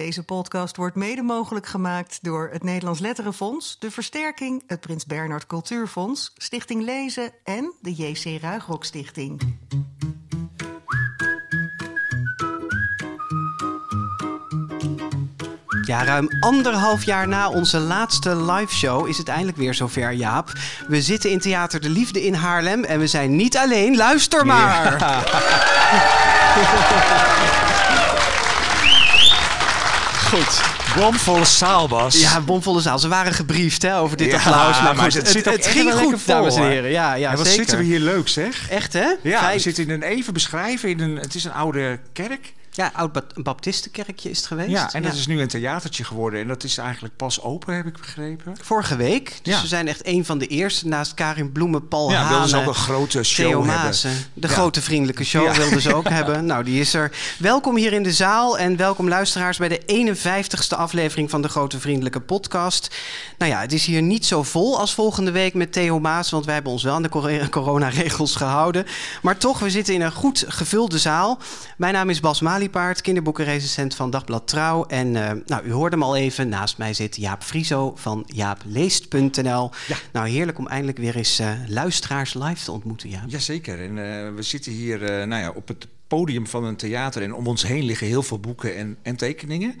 Deze podcast wordt mede mogelijk gemaakt door het Nederlands Letterenfonds, de Versterking, het Prins Bernhard Cultuurfonds, Stichting Lezen en de JC Ruigrok Stichting. Ja, ruim anderhalf jaar na onze laatste live show is het eindelijk weer zover, Jaap. We zitten in Theater de Liefde in Haarlem en we zijn niet alleen. Luister maar! Goed. Bomvolle zaal, Bas. Ja, bomvolle zaal. Ze waren gebriefd hè, over dit Ja, applaus. Maar, maar goed, het ging goed, vol, dames en heren. Ja, ja en wat zeker. zitten we hier leuk, zeg. Echt, hè? Ja, we zitten in een even beschrijven. In een, het is een oude kerk. Ja, oud Ba- Baptistenkerkje is het geweest. Ja, en dat is nu een theatertje geworden. En dat is eigenlijk pas open, heb ik begrepen. Vorige week. Dus Ja. we zijn echt een van de eerste. Naast Karin Bloemen, Paul Ja, wilden ze Hane, ook een grote show. Maassen. De Ja. grote vriendelijke show wilden ze ook hebben. Nou, die is er. Welkom hier in de zaal en welkom luisteraars bij de 51ste aflevering van de Grote Vriendelijke Podcast. Nou ja, het is hier niet zo vol als volgende week met Theo Maas, want wij hebben ons wel aan de cor- coronaregels gehouden. Maar toch, we zitten in een goed gevulde zaal. Mijn naam is Bas Maliepaard, kinderboekenrecensent van Dagblad Trouw. En eh, nou, u hoorde hem al even, naast mij zit Jaap Frieso van jaapleest.nl. Ja. Nou, heerlijk om eindelijk weer eens eh, luisteraars live te ontmoeten, Jaap. Jazeker. En eh, we zitten hier nou ja, op het podium van een theater. En om ons heen liggen heel veel boeken en, en tekeningen.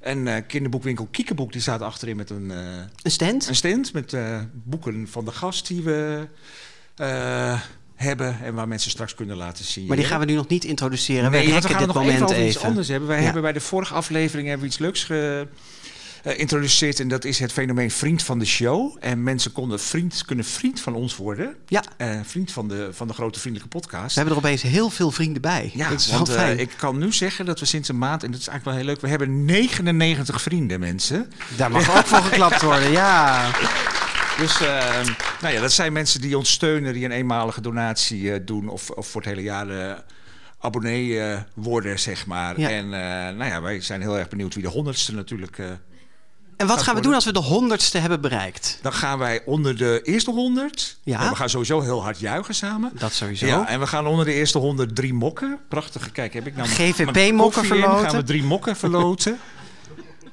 En kinderboekwinkel Kiekeboek die staat achterin met een, eh, Een stand? een stand met boeken van de gast die we hebben. En waar mensen straks kunnen laten zien. Maar die gaan we nu nog niet introduceren. Nee, we we gaan dit nog even moment even. iets anders hebben. Wij Ja. hebben bij de vorige aflevering hebben we iets leuks ge- eh, geïntroduceerd. En dat is het fenomeen vriend van de show. En mensen konden vriend, kunnen vriend van ons worden. Ja, Eh, vriend van de, van de Grote Vriendelijke we Podcast. hebben er opeens heel veel vrienden bij. Ja, dat is want eh, fijn. ik kan nu zeggen dat we sinds een maand, en dat is eigenlijk wel heel leuk, we hebben 99 vrienden, mensen. Daar mag ook voor geklapt worden, ja. Dus eh, nou ja, dat zijn mensen die ons steunen, die een eenmalige donatie eh, doen of, of voor het hele jaar eh, abonnee eh, worden, zeg maar. Ja. En nou ja, wij zijn heel erg benieuwd wie de honderdste natuurlijk. En wat gaan we doen als we de honderdste hebben bereikt? dan gaan wij onder de eerste 100. Ja. En we gaan sowieso heel hard juichen samen. Dat sowieso. Ja, en we gaan onder de eerste 100 drie mokken. Prachtige, kijk, heb ik nou mijn- GVP mijn mokken koffie in, verloten. gaan we drie mokken verloten.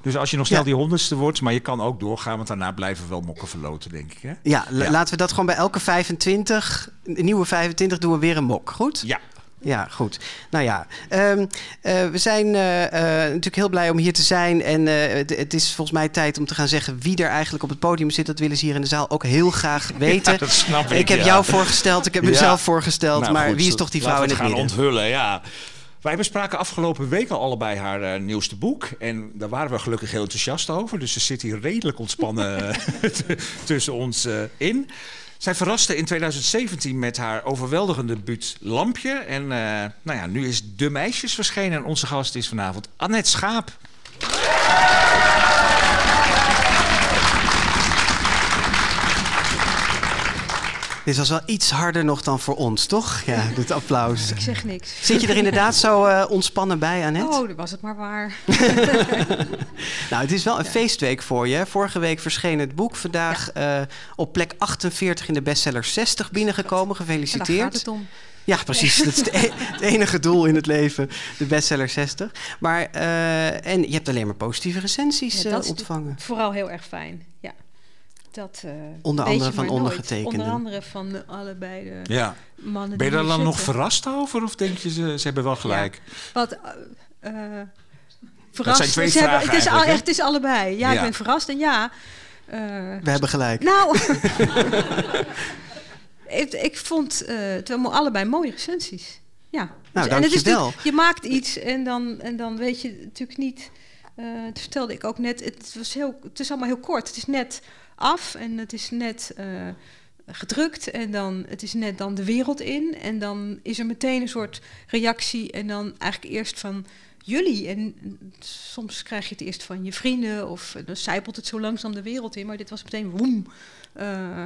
Dus als je nog snel Ja. die honderdste wordt, maar je kan ook doorgaan, want daarna blijven we wel mokken verloten, denk ik. Hè? Ja, la- Ja. laten we dat gewoon bij elke 25, een nieuwe 25, doen we weer een mok. Goed? Ja, Ja, goed. Nou ja, ehm, eh, we zijn eh, eh, natuurlijk heel blij om hier te zijn. En het, is volgens mij tijd om te gaan zeggen wie er eigenlijk op het podium zit. Dat willen ze hier in de zaal ook heel graag weten. dat snap ik. ik heb ja. jou voorgesteld, ik heb Ja. mezelf voorgesteld. Nou, maar goed, wie is toch die vrouw in het we het midden? gaan onthullen, ja. Wij bespraken afgelopen week al allebei haar eh, nieuwste boek. En daar waren we gelukkig heel enthousiast over. Dus ze zit hier redelijk ontspannen t- tussen ons eh, in. Zij verraste in 2017 met haar overweldigende debuut Lampje. En eh, nou ja, nu is De Meisjes verschenen. En onze gast is vanavond Annette Schaap. Dit was wel iets harder nog dan voor ons, toch? Ja, dit applaus. Ik zeg niks. Zit je er inderdaad zo eh, ontspannen bij, Annette? Oh, dat was het maar waar. Nou, het is wel een feestweek voor je. Vorige week verscheen het boek. Vandaag eh, op plek 48 in de bestseller 60 binnengekomen. En daar Gefeliciteerd. gaat het om. Ja, precies. Dat is het, e- het enige doel in het leven. De bestseller 60. Maar, eh, en je hebt alleen maar positieve recensies Ja, dat is ontvangen. Vooral heel erg fijn. Dat, eh, Onder andere van ondergetekende. Onder andere van de, allebei de Ja. mannen Ben je daar dan nog verrast over? Of denk je, ze, ze hebben wel gelijk? Wat, eh, eh, verrast. zijn twee Ze hebben- vragen het, is al, echt, het is allebei. Ja, ik ben verrast en ja. eh, We hebben gelijk. nou, ik, ik vond eh, het wel allebei mooie recensies. Ja. Nou, en het is natuurlijk- Je maakt iets en dan, en dan weet je natuurlijk niet. eh dat vertelde ik ook net. Het, was heel, het is allemaal heel kort. Het is net af en het is net eh, gedrukt. En dan het is net dan de wereld in. En dan is er meteen een soort reactie. En dan eigenlijk eerst van jullie. En soms krijg je het eerst van je vrienden. Of dan zijpelt het zo langzaam de wereld in. Maar dit was meteen woem. eh,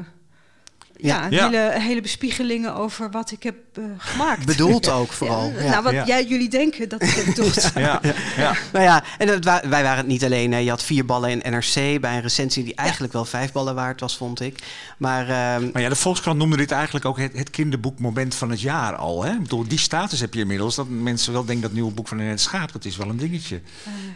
ja, Ja. Hele, hele bespiegelingen over wat ik heb eh, gemaakt. Bedoeld ook vooral. Ja, Ja. Nou, wat Ja. jij, jullie denken dat ik het bedoeld. Ja, ja. Nou ja, en wa- wij waren het niet alleen. Hè. Je had vier ballen in NRC bij een recensie die eigenlijk wel vijf ballen waard was, vond ik. Maar ehm, Maar ja, de Volkskrant noemde dit eigenlijk ook het, het kinderboekmoment van het jaar al. Hè? Ik bedoel, die status heb je inmiddels. Dat mensen wel denken dat het nieuwe boek van het Schaap, dat is wel een dingetje.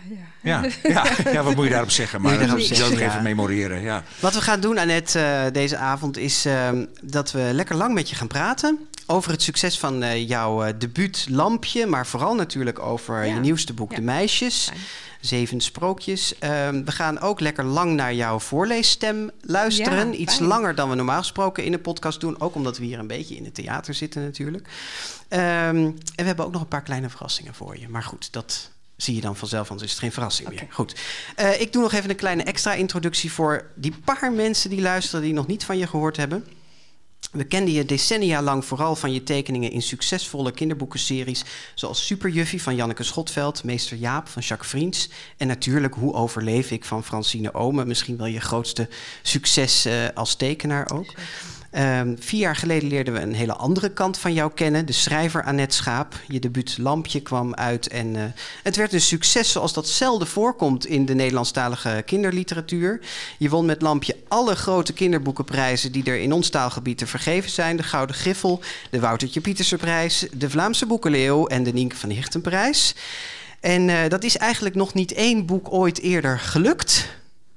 ja. Ja, ja, ja, wat moet je daarop zeggen? Maar daarop dat moet je zeggen, ook ja. even memoreren. Ja. Wat we gaan doen, Annette, eh, deze avond is ehm, dat we lekker lang met je gaan praten. Over het succes van eh, jouw eh, debuut Lampje, maar vooral natuurlijk over Ja. je nieuwste boek Ja. De Meisjes. Fijn. Zeven sprookjes. Ehm, we gaan ook lekker lang naar jouw voorleesstem luisteren. Ja, Iets fijn. langer dan we normaal gesproken in de podcast doen. Ook omdat we hier een beetje in het theater zitten natuurlijk. Ehm, en we hebben ook nog een paar kleine verrassingen voor je. Maar goed, dat zie je dan vanzelf, anders is het geen verrassing meer. Goed. Eh, ik doe nog even een kleine extra introductie voor die paar mensen die luisteren die nog niet van je gehoord hebben. We kenden je decennia lang vooral van je tekeningen in succesvolle kinderboekenseries... zoals Superjuffie van Janneke Schotveld, Meester Jaap van Jacques Vriends... en natuurlijk Hoe overleef ik van Francine Omen. Misschien wel je grootste succes eh, als tekenaar ook. Ehm, vier jaar geleden leerden we een hele andere kant van jou kennen. De schrijver Annette Schaap. Je debuut Lampje kwam uit en eh, het werd een succes zoals dat zelden voorkomt in de Nederlandstalige kinderliteratuur. Je won met Lampje alle grote kinderboekenprijzen die er in ons taalgebied te vergeven zijn. De Gouden Griffel, de Woutertje Pietersenprijs, de Vlaamse Boekenleeuw en de Nienke van Hichtenprijs. En eh, dat is eigenlijk nog niet één boek ooit eerder gelukt.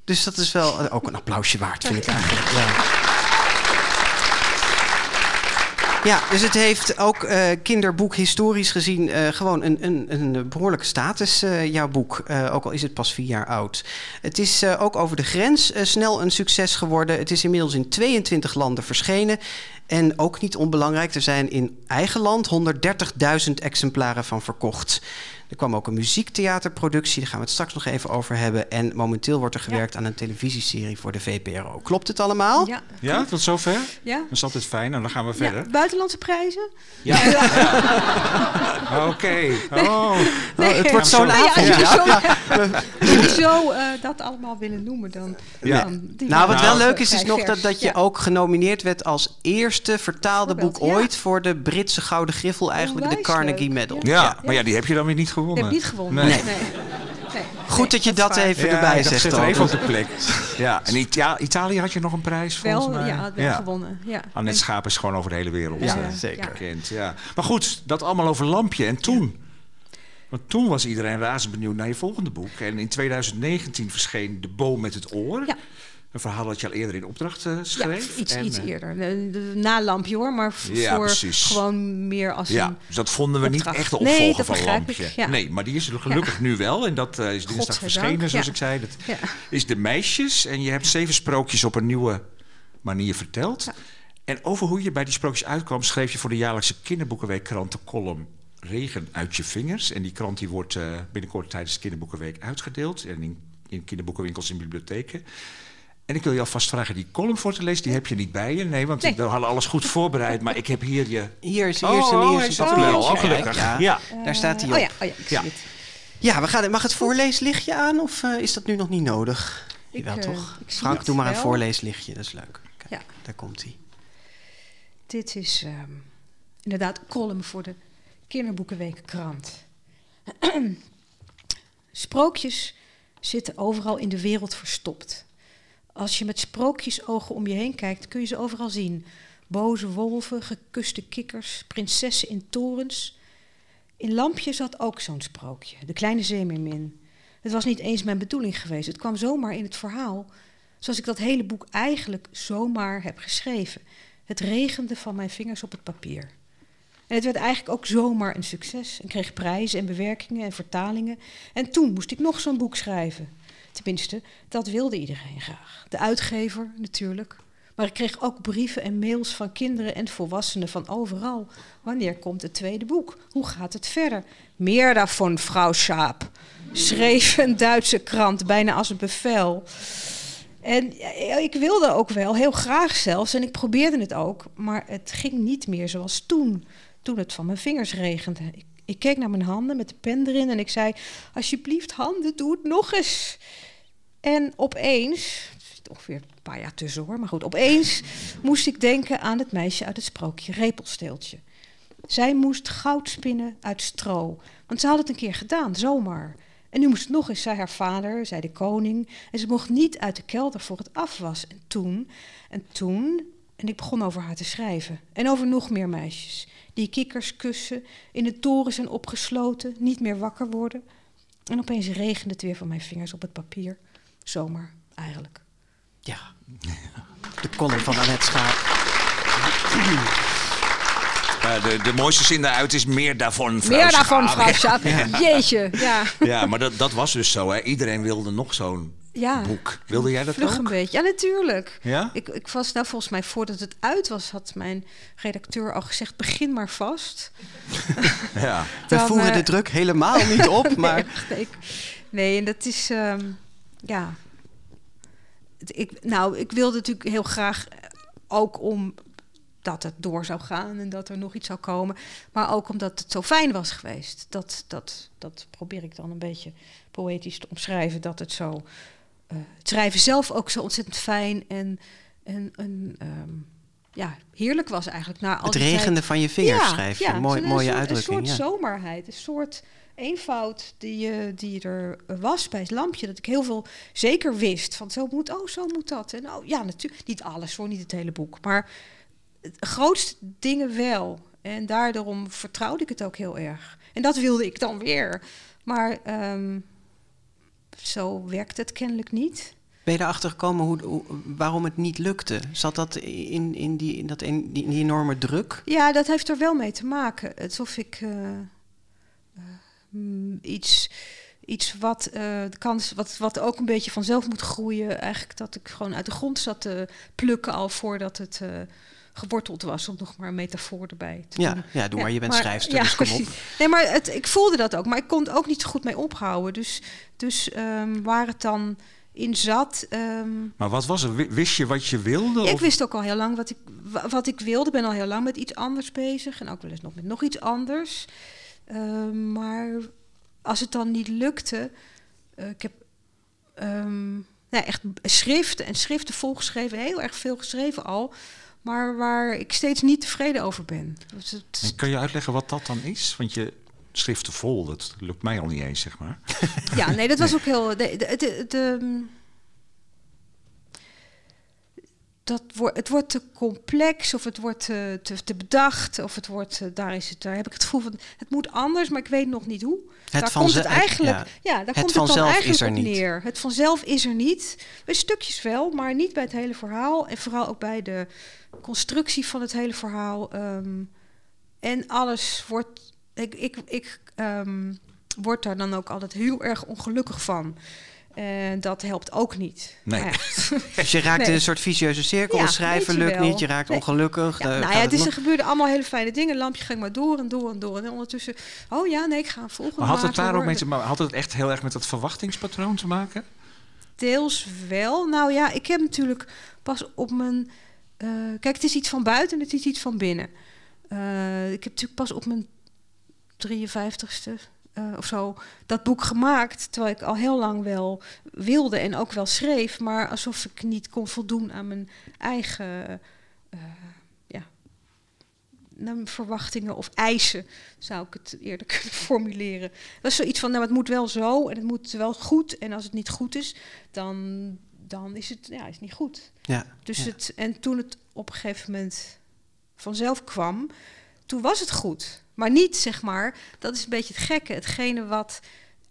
Dus dat is wel eh, ook een applausje waard, vind ik eigenlijk. Ja. Ja, dus het heeft ook eh, kinderboek historisch gezien eh, gewoon een, een, een behoorlijke status, eh, jouw boek. Ook al is het pas vier jaar oud. Het is ook over de grens snel een succes geworden. Het is inmiddels in 22 landen verschenen. En ook niet onbelangrijk, er zijn in eigen land 130.000 exemplaren van verkocht. Er kwam ook een muziektheaterproductie, daar gaan we het straks nog even over hebben. En momenteel wordt er gewerkt aan een televisieserie voor de VPRO. Klopt het allemaal? Ja, ja, tot zover? Dat ja. is altijd fijn. En dan gaan we ja. verder. Buitenlandse prijzen? Oké. Oh. Oh, het wordt zo'n ja, avond. als jullie ja. zo, eh, dat allemaal willen noemen, dan... Ja. dan die Nou, wat wel leuk is, is nog dat, dat je Ja. ook genomineerd werd als eerste vertaalde boek ja. ooit voor de Britse Gouden Griffel, eigenlijk de Carnegie leuk, Medal. ja. Ja, maar ja, die heb je dan weer niet Ik gewonnen. heb niet gewonnen. Nee. Nee. Nee. Goed dat je dat even Ja, erbij zegt. er dan. even op de plek. Ja, en Ita- Italië had je nog een prijs volgens Wel, mij. ja, wel gewonnen. Ja. Annette Schaap is gewoon over de hele wereld Ja, eh, zeker. bekend. Ja. Maar goed, dat allemaal over Lampje. En toen? Want toen was iedereen razend benieuwd naar je volgende boek. En in 2019 verscheen De Boom met het Oor. Ja. Een verhaal dat je al eerder in opdracht eh, Ja, schreef. iets, En, iets eh, eerder. De, de- na Lampje hoor, maar Ja, voor precies. gewoon meer als Ja, een... dus dat vonden we niet echt de Nee, opvolger dat van Lampje. ik, ja. Nee, maar die is er gelukkig nu wel. En dat eh, is dinsdag verschenen, zoals ja. ik zei. Dat Ja. is De Meisjes. En je hebt zeven sprookjes op een nieuwe manier verteld. Ja. En over hoe je bij die sprookjes uitkwam... schreef je voor de jaarlijkse kinderboekenweek krant de column Regen uit je vingers. En die krant die wordt binnenkort tijdens de kinderboekenweek uitgedeeld. En in, in kinderboekenwinkels en bibliotheken. En ik wil je alvast vragen die column voor te lezen. Die heb je niet bij je. Nee, want Nee. we hadden alles goed voorbereid. Maar ik heb hier je... Hier is, hier Oh, is een, oh, hier is staat een. Oh, gelukkig. Ja, Ja. daar staat hij op. Oh ja, oh ja ik zie Ja. het. Ja, we gaan, mag het voorleeslichtje aan of eh, is dat nu nog niet nodig? Ik, Jawel, eh, toch? Frank, doe maar een voorleeslichtje, dat is leuk. Kijk, Ja. daar komt hij. Dit is ehm, inderdaad een column voor de Kinderboekenweekkrant. Sprookjes zitten overal in de wereld verstopt. Als je met sprookjesogen om je heen kijkt, kun je ze overal zien. Boze wolven, gekuste kikkers, prinsessen in torens. In Lampje zat ook zo'n sprookje, de kleine zeemeermin. Het was niet eens mijn bedoeling geweest. Het kwam zomaar in het verhaal, zoals ik dat hele boek eigenlijk zomaar heb geschreven. Het regende van mijn vingers op het papier. En het werd eigenlijk ook zomaar een succes. Ik kreeg prijzen en bewerkingen en vertalingen. En toen moest ik nog zo'n boek schrijven. Tenminste, dat wilde iedereen graag. De uitgever natuurlijk. Maar ik kreeg ook brieven en mails van kinderen en volwassenen van overal. Wanneer komt het tweede boek? Hoe gaat het verder? Meer daarvan, vrouw Schaap. Schreef een Duitse krant, bijna als een bevel. En ik wilde ook wel, heel graag zelfs, en ik probeerde het ook, maar het ging niet meer zoals toen, toen het van mijn vingers regende. Ik keek naar mijn handen met de pen erin en ik zei, alsjeblieft handen, doe het nog eens. En opeens, ongeveer een paar jaar tussen hoor. Maar goed, opeens moest ik denken aan het meisje uit het sprookje Repelsteeltje. Zij moest goud spinnen uit stro. Want ze had het een keer gedaan, zomaar. En nu moest nog eens, zei haar vader, zei de koning. En ze mocht niet uit de kelder voor het af was. En toen, en toen, en ik begon over haar te schrijven. En over nog meer meisjes. Die kikkers kussen, in de toren zijn opgesloten, niet meer wakker worden. En opeens regende het weer van mijn vingers op het papier. Zomaar, eigenlijk. Ja, de column van Annette Schaap. Uh, de, de mooiste zin daaruit is meer daarvan, vrouw Meer daarvan, vrouw Schaap. Jeetje, ja. Ja, maar dat, dat was dus zo. Hè. Iedereen wilde nog zo'n Ja, boek. Wilde jij dat vlug een ook? beetje. Ja, natuurlijk. Ja? Ik, ik was nou volgens mij voordat het uit was, had mijn redacteur al gezegd: begin maar vast. Ja. We Dan, voeren eh, de druk helemaal niet op, maar Nee, en dat is. ehm, ja. Ik, nou, ik wilde natuurlijk heel graag eh, ook om dat het door zou gaan en dat er nog iets zou komen. Maar ook omdat het zo fijn was geweest. Dat, dat, dat probeer ik dan een beetje poëtisch te omschrijven. Dat het zo. Eh, het schrijven zelf ook zo ontzettend fijn en, en, en ehm, ja, heerlijk was eigenlijk. Na al het tijd- regende van je vingers schrijf je. Mooi, mooie een soort, uitdrukking. Een soort ja. zomerheid, een soort eenvoud die, eh, die er was bij het lampje. Dat ik heel veel zeker wist. Van zo moet, oh, zo moet dat. En oh, ja, natuurlijk. Niet alles hoor, niet het hele boek. Maar het grootste dingen wel. En daarom vertrouwde ik het ook heel erg. En dat wilde ik dan weer. Maar ehm, zo werkt het kennelijk niet. Ben je erachter gekomen hoe, hoe- waarom het niet lukte? Zat dat in, in, die, in, dat, in, die, in die enorme druk? Ja, dat heeft er wel mee te maken. Alsof ik eh, eh, iets, iets wat, eh, de kans, wat, wat ook een beetje vanzelf moet groeien. Eigenlijk dat ik gewoon uit de grond zat te plukken al voordat het geworteld was. Om nog maar een metafoor erbij te Ja, doen. ja doe maar, je bent maar- schrijfster, ja, dus kom op. Nee, maar het, ik voelde dat ook. Maar ik kon het ook niet zo goed mee ophouden. Dus, dus ehm, waar het dan in zat... ehm, Maar wat was er? Wi- Wist je wat je wilde? ik wist ook al heel lang wat ik, wa- wat ik wilde. Ik ben al heel lang met iets anders bezig. En ook wel eens nog met nog iets anders. Ehm, maar als het dan niet lukte... eh, ik heb ehm, nou, echt schriften en schriften volgeschreven. Heel erg veel geschreven al. Maar waar ik steeds niet tevreden over ben. Dus het- En kan je uitleggen wat dat dan is? Want je schriften vol, dat lukt mij al niet eens, zeg maar. Ja, nee, dat was ook heel. De, de, de, de- dat wordt, het wordt te complex of het wordt te, te, te bedacht of het wordt, eh, daar is het, daar heb ik het gevoel van, het moet anders, maar ik weet nog niet hoe. daar komt het eigenlijk, ja. ja, daar Het komt het dan vanzelf eigenlijk is er niet. Het vanzelf is er niet. Bij stukjes wel, maar niet bij het hele verhaal en vooral ook bij de constructie van het hele verhaal. ehm, en alles wordt, ik, ik, ik ehm, word daar dan ook altijd heel erg ongelukkig van. En dat helpt ook niet. Nee. Ja. Dus je raakt Nee. in een soort vicieuze cirkel. Ja, schrijven lukt wel. niet, je raakt Nee. ongelukkig. Ja, eh, nou ja, het nog- er gebeurden allemaal hele fijne dingen. Lampje ging maar door en door en door en ondertussen, oh ja, nee, ik ga een volgende Maar had het daar ook mee te maken? Had het echt heel erg met dat verwachtingspatroon te maken? Deels wel. Nou ja, ik heb natuurlijk pas op mijn... eh, kijk, het is iets van buiten en het is iets van binnen. Eh, ik heb natuurlijk pas op mijn 53ste eh, of zo dat boek gemaakt... terwijl ik al heel lang wel wilde en ook wel schreef... maar alsof ik niet kon voldoen aan mijn eigen... eh, ja, mijn verwachtingen of eisen, zou ik het eerder kunnen formuleren. Dat is zoiets van, nou, het moet wel zo en het moet wel goed. En als het niet goed is, dan, dan is het ja, is niet goed. Ja, Dus ja. het, en toen het op een gegeven moment vanzelf kwam, toen was het goed. Maar niet, zeg maar, dat is een beetje het gekke. Hetgene wat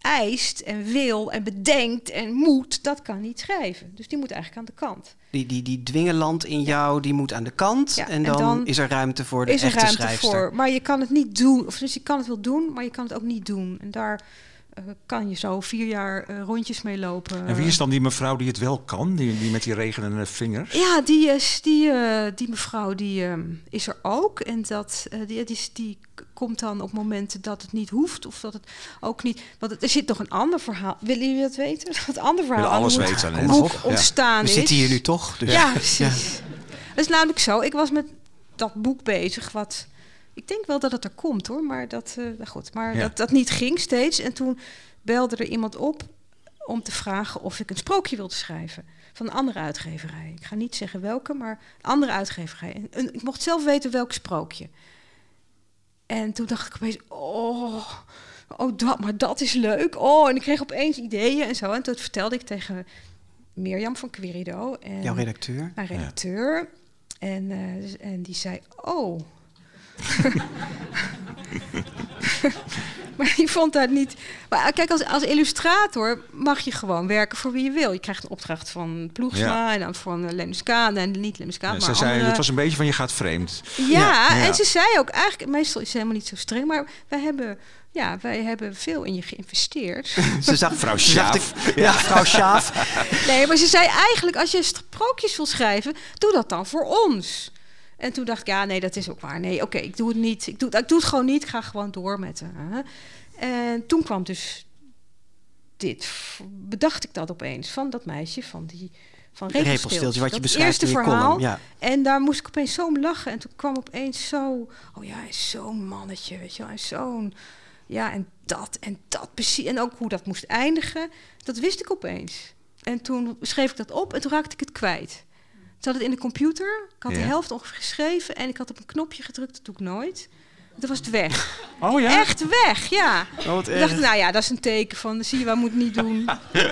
eist en wil en bedenkt en moet, dat kan niet schrijven. Dus die moet eigenlijk aan de kant. Die, die, die dwingeland in jou, die moet aan de kant. Ja, en, en dan is er ruimte voor de is er echte ruimte schrijfster. voor. Maar je kan het niet doen. Of dus je kan het wel doen, maar je kan het ook niet doen. En daar kan je zo vier jaar eh, rondjes mee lopen. En wie is dan die mevrouw die het wel kan? Die, die met die regenende vingers? Ja, die, is, die, eh, die mevrouw die, ehm, is er ook. En dat, eh, die, die, is- die komt dan op momenten dat het niet hoeft. Of dat het ook niet... Want er zit nog een ander verhaal. Willen jullie dat weten? Het ander verhaal Willen alles aan hoe weten, het hè? boek Ja. ontstaan We is. zitten hier nu toch? Dus Ja, precies. Het is namelijk zo. Ik was met dat boek bezig. Wat ik denk wel dat het er komt hoor. Maar dat, eh, nou goed, maar Ja. dat, dat niet ging steeds. En toen belde er iemand op om te vragen of ik een sprookje wilde schrijven. Van een andere uitgeverij. Ik ga niet zeggen welke, maar een andere uitgeverij. En, en ik mocht zelf weten welk sprookje. En toen dacht ik opeens, oh, oh dat, maar dat is leuk. Oh, en ik kreeg opeens ideeën en zo. En toen vertelde ik tegen Mirjam van Querido. En Jouw redacteur? Mijn redacteur. En, eh, dus- en die zei, oh. maar die vond dat niet... Maar eh, kijk, als, als illustrator mag je gewoon werken voor wie je wil. Je krijgt een opdracht van Ploegsma Ja. en dan van uh, Lennis Kaan. En niet Lennis Kaan, Ja, maar ze zei, het was een beetje van je gaat vreemd. ja, Ja. en ze zei ook eigenlijk, meestal is ze helemaal niet zo streng, maar wij hebben, ja, wij hebben veel in je geïnvesteerd. Ze zag, Vrouw Sjaaf. Ja, vrouw Sjaaf. nee, maar ze zei eigenlijk, als je sprookjes wil schrijven, doe dat dan voor ons. En toen dacht ik, ja, nee, dat is ook waar. Nee, oké, ik doe het niet. Ik doe, ik doe het gewoon niet. Ik ga gewoon door met. eh, En toen kwam dus dit. Bedacht ik dat opeens van dat meisje van die van Repelsteeltje, wat je beschrijft eerste in je verhaal. column. Ja. En daar moest ik opeens zo om lachen. En toen kwam opeens zo... Oh ja, hij is zo'n mannetje, weet je wel. Zo'n... Ja, en dat en dat precies. En ook hoe dat moest eindigen. Dat wist ik opeens. En toen schreef ik dat op en toen raakte ik het kwijt. Zat het in de computer. Ik had de helft ongeveer geschreven. En ik had op een knopje gedrukt. Dat doe ik nooit. Toen was het weg. Oh ja? Echt weg, ja. Oh, wat Ik dacht, erg. nou ja, dat is een teken van... Zie je, wat moet niet doen.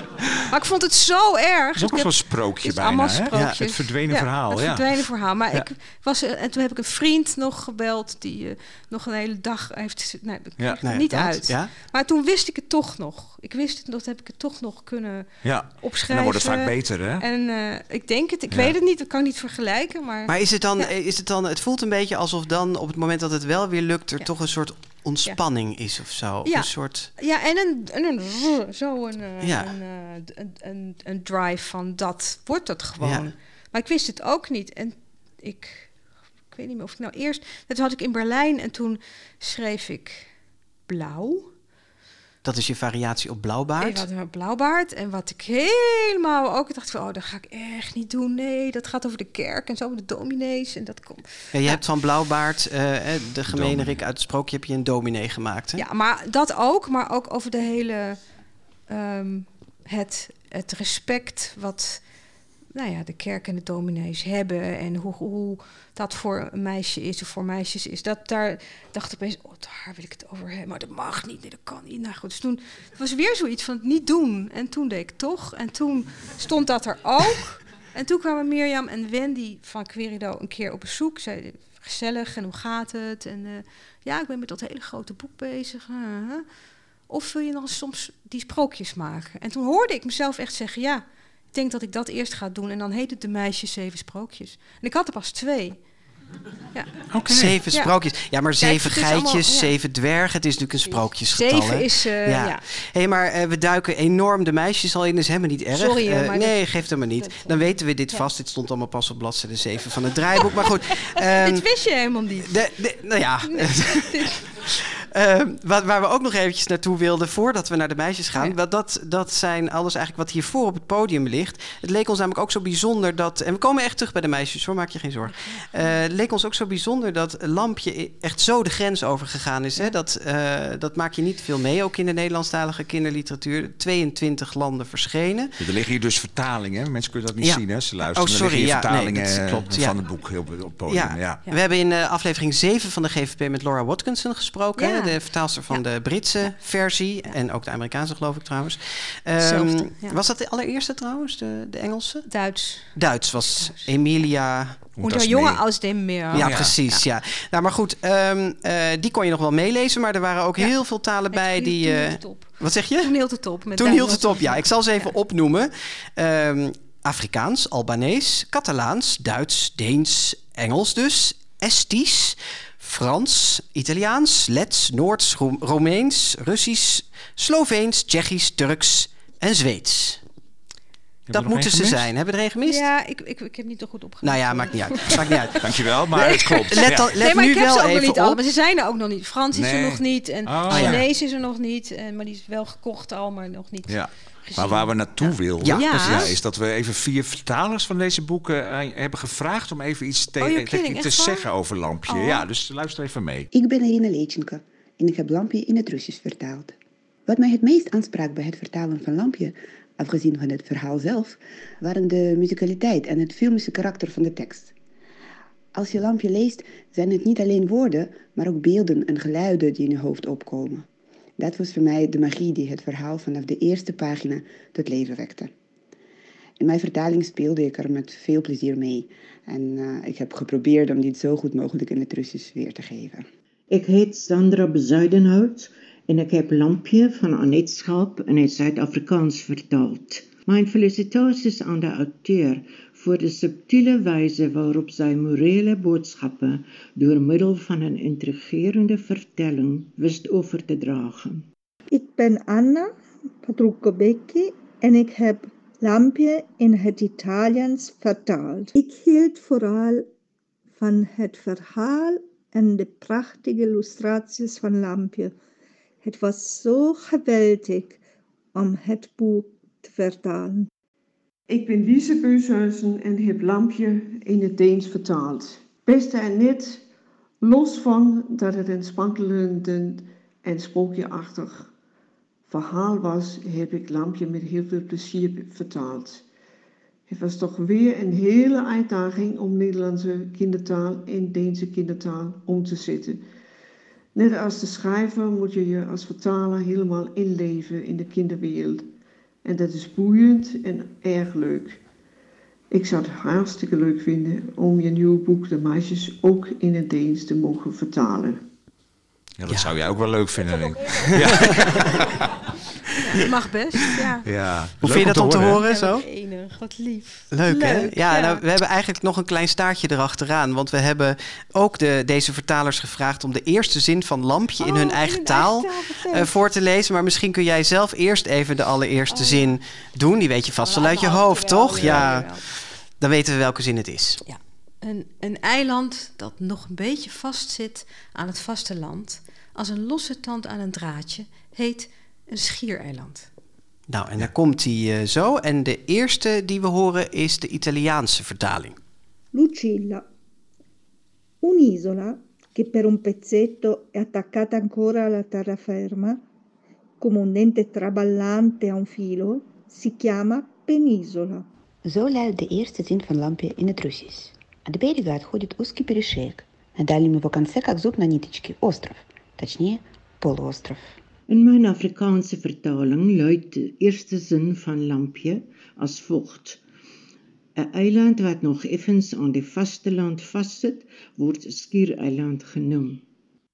maar ik vond het zo erg. Dat is ook Ik wel heb- zo'n sprookje bijna, allemaal hè? sprookjes. Het verdwenen Ja, verhaal, Het ja. verdwenen verhaal. Maar Ja. ik was, eh, en toen heb ik een vriend nog gebeld die eh, nog een hele dag heeft. Nee, ik Ja. Nee, het niet dat, uit. Ja? Maar toen wist ik het toch nog. Ik wist het nog, heb ik het toch nog kunnen Ja. En opschrijven. dan wordt het vaak beter, hè? En eh, ik denk het, ik Ja. weet het niet, dat kan ik niet vergelijken. Maar, Maar is het dan, Ja. is het dan, het voelt een beetje alsof dan op het moment dat het wel weer lukt, er Ja. toch een soort ontspanning is of zo. Ja. Een soort, ja, en een, en een zo een, eh, Ja. een, eh, een, een, een drive van dat wordt het gewoon. Maar ik wist het ook niet. En ik, ik weet niet meer of ik nou eerst... Dat had ik in Berlijn en toen schreef ik blauw. Dat is je variatie op Ik blauwbaard. had een blauwbaard. En wat ik helemaal ook dacht van... Oh, dat ga ik echt niet doen. Nee, dat gaat over de kerk en zo, de dominees. En dat komt... Ja, je hebt van blauwbaard, eh, de gemene. Rik uit het sprookje, heb je een dominee gemaakt. Hè? Ja, maar dat ook. Maar ook over de hele... ehm, het, het respect wat nou ja, de kerk en de dominees hebben. En hoe, hoe dat voor een meisje is of voor meisjes is. Dat daar dacht ik opeens, oh, daar wil ik het over hebben. Maar dat mag niet, nee, dat kan niet. Nou goed, dus toen was weer zoiets van het niet doen. En toen deed ik toch. En toen stond dat er ook. En toen kwamen Mirjam en Wendy van Querido een keer op bezoek. Zeiden, gezellig en hoe gaat het? En eh, ja, ik ben met dat hele grote boek bezig. Of wil je eens soms die sprookjes maken? En toen hoorde ik mezelf echt zeggen, ja, ik denk dat ik dat eerst ga doen. En dan heet het De Meisjes Zeven Sprookjes. En ik had er pas twee. Ja, Oké. Zeven Ja. sprookjes. Ja, maar zeven geitjes, allemaal- ja. zeven dwergen. Het is natuurlijk een sprookjesgetal. zeven hè? is, eh, Ja. ja. Hé, maar eh, we duiken enorm de meisjes al in, is helemaal niet erg. Sorry, hoor, Eh, maar nee, dat- geeft helemaal niet. dat, Dan weten we dit ja. vast. Dit stond allemaal pas op bladzijde 7 van het draaiboek. Maar goed. ehm, Dit wist je helemaal niet. de, de, nou ja. Ehm, wat, waar we ook nog eventjes naartoe wilden voordat we naar de meisjes gaan. Ja. Dat, dat zijn alles eigenlijk wat hiervoor op het podium ligt. Het leek ons namelijk ook zo bijzonder dat. En we komen echt terug bij de meisjes hoor, maak je geen zorgen. Eh, het leek ons ook zo bijzonder dat Lampje echt zo de grens overgegaan is. Hè? Dat, eh, dat maak je niet veel mee, ook in de Nederlandstalige kinderliteratuur. 22 landen verschenen. Er liggen hier dus vertalingen. hè? Mensen kunnen dat niet Ja. zien, hè? Ze luisteren. Oh, Er sorry, liggen hier ja, nee, vertalingen dat klopt, eh, ja. van het boek op, op het podium. Ja. Ja. Ja. We hebben in eh, aflevering 7 van de GVP met Laura Watkinson gesproken. De vertaalster van de Britse versie. En ook de Amerikaanse, geloof ik trouwens. Ehm. Was dat de allereerste trouwens, de, de Engelse? Duits. Duits was Duits. Emilia. Moet Und dat der Junge mee? aus dem Meer. Ja, precies. Ja. Nou, maar goed, ehm, eh, die kon je nog wel meelezen. Maar er waren ook Ja. heel veel talen bij die. toen eh, hield het op. wat zeg je? Toen hield het op. Met Toen hield het op, ja. Ik zal ze even Ja. opnoemen. Ehm, Afrikaans, Albanees, Catalaans, Duits, Deens, Engels dus, Estisch, Frans, Italiaans, Lets, Noords, Ro- Romeins, Russisch, Sloveens, Tsjechisch, Turks en Zweeds. Dat moeten ze zijn. Hebben we er een gemist? Ja, ik, ik, ik heb niet zo goed opgelet. Nou ja, maakt niet uit. Maakt niet uit. Dankjewel, maar het klopt. Let, let nee, maar nu ik heb wel ze ook nog even niet op. allemaal. Ze zijn er ook nog niet. Frans is er nog niet. En Oh, ja. Chinees is er nog niet. En, maar die is wel gekocht al, maar nog niet Ja. Gezien. Maar waar we naartoe wilden, Ja, is dat we even vier vertalers van deze boeken eh, hebben gevraagd om even iets te, Oh, kidding, te waar? zeggen over Lampje. Oh. Ja, dus luister even mee. Ik ben Irina Leitjenko en ik heb Lampje in het Russisch vertaald. Wat mij het meest aansprak bij het vertalen van Lampje afgezien van het verhaal zelf, waren de muzikaliteit en het filmische karakter van de tekst. Als je lampje leest, zijn het niet alleen woorden, maar ook beelden en geluiden die in je hoofd opkomen. Dat was voor mij de magie die het verhaal vanaf de eerste pagina tot leven wekte. In mijn vertaling speelde ik er met veel plezier mee. En uh, ik heb geprobeerd om dit zo goed mogelijk in het Russisch weer te geven. Ik heet Sandra Bezuidenhout en ik heb Lampje van Annette Schalp in het Zuid-Afrikaans vertaald. Mijn felicitaties aan de auteur voor de subtiele wijze waarop zij morele boodschappen door middel van een intrigerende vertelling wist over te dragen. Ik ben Anna Patrucco-Becchi en ik heb Lampje in het Italiaans vertaald. Ik hield vooral van het verhaal en de prachtige illustraties van Lampje. Het was zo geweldig om het boek te vertalen. Ik ben Lise Beushuizen en heb Lampje in het Deens vertaald. Beste en net, los van dat het een sprankelend en sprookjeachtig verhaal was, heb ik Lampje met heel veel plezier vertaald. Het was toch weer een hele uitdaging om Nederlandse kindertaal in Deense kindertaal om te zetten. Net als de schrijver moet je je als vertaler helemaal inleven in de kinderwereld. En dat is boeiend en erg leuk. Ik zou het hartstikke leuk vinden om je nieuwe boek De Meisjes ook in het Deens te mogen vertalen. Ja, dat zou jij ook wel leuk vinden, denk ik. Ja. mag best, ja. ja. Hoe vind je dat om te horen, zo? Enig, wat lief. Leuk, hè? Leuk, Ja, ja. Nou, we hebben eigenlijk nog een klein staartje erachteraan. Want we hebben ook de, deze vertalers gevraagd om de eerste zin van Lampje in Oh, hun eigen taal eh, voor te lezen. Maar misschien kun jij zelf eerst even de allereerste Oh, zin doen. Die weet je vast wel uit je hoofd, toch? Ja, dan weten we welke zin het is. Een, een eiland dat nog een beetje vastzit aan het vasteland, als een losse tand aan een draadje, heet een schiereiland. Nou, en dan komt hij eh, zo. En de eerste die we horen is de Italiaanse vertaling. Lucilla. Un'isola che per un pezzetto è attaccata ancora alla terraferma, come un dente traballante a un filo, si chiama penisola. Zo luidt de eerste zin van Lampje in het Russisch. От берега отходит узкий перешеек. На дальнем его конце, как зуб на ниточке, остров. Точнее, полуостров. In mijn Afrikaanse vertaling luidt de eerste zin van Lampje als volgt. Een eiland wat nog effens aan die vasteland vastzit, wordt schiereiland genoemd.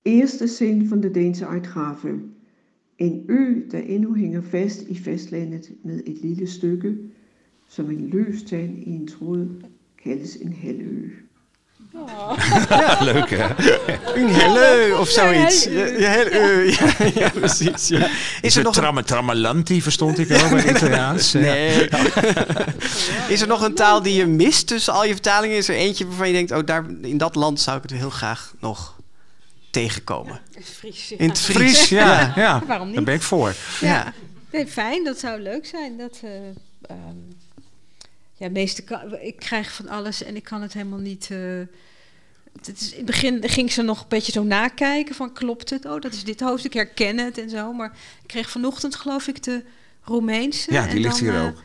Eerste zin van de Deense uitgave. En ø daarin hænger fast i fastlandet med et lille stykke, som en løs tand i en tråd kaldes en. Leuk, hè? Een hello of zoiets. Ja, ja. Ja, ja, precies. Ja. Is er nog een... Tramme, trammelanti, verstond ik ook bij Italiaans. Nee. Is er nog een taal die je mist tussen al je vertalingen? Is er eentje waarvan je denkt, oh, daar, in dat land zou ik het heel graag nog tegenkomen? Fries, ja. In het Fries, ja. ja. Waarom niet? Daar ben ik voor. Ja. Nee, fijn, dat zou leuk zijn. Dat, eh, ehm, ja, meeste kan, ik krijg van alles en ik kan het helemaal niet. eh, het is, in het begin ging ze nog een beetje zo nakijken van klopt het? Oh, dat is dit hoofdstuk, ik herken het en zo. Maar ik kreeg vanochtend geloof ik de Roemeense. Ja, die en ligt dan, hier eh, ook.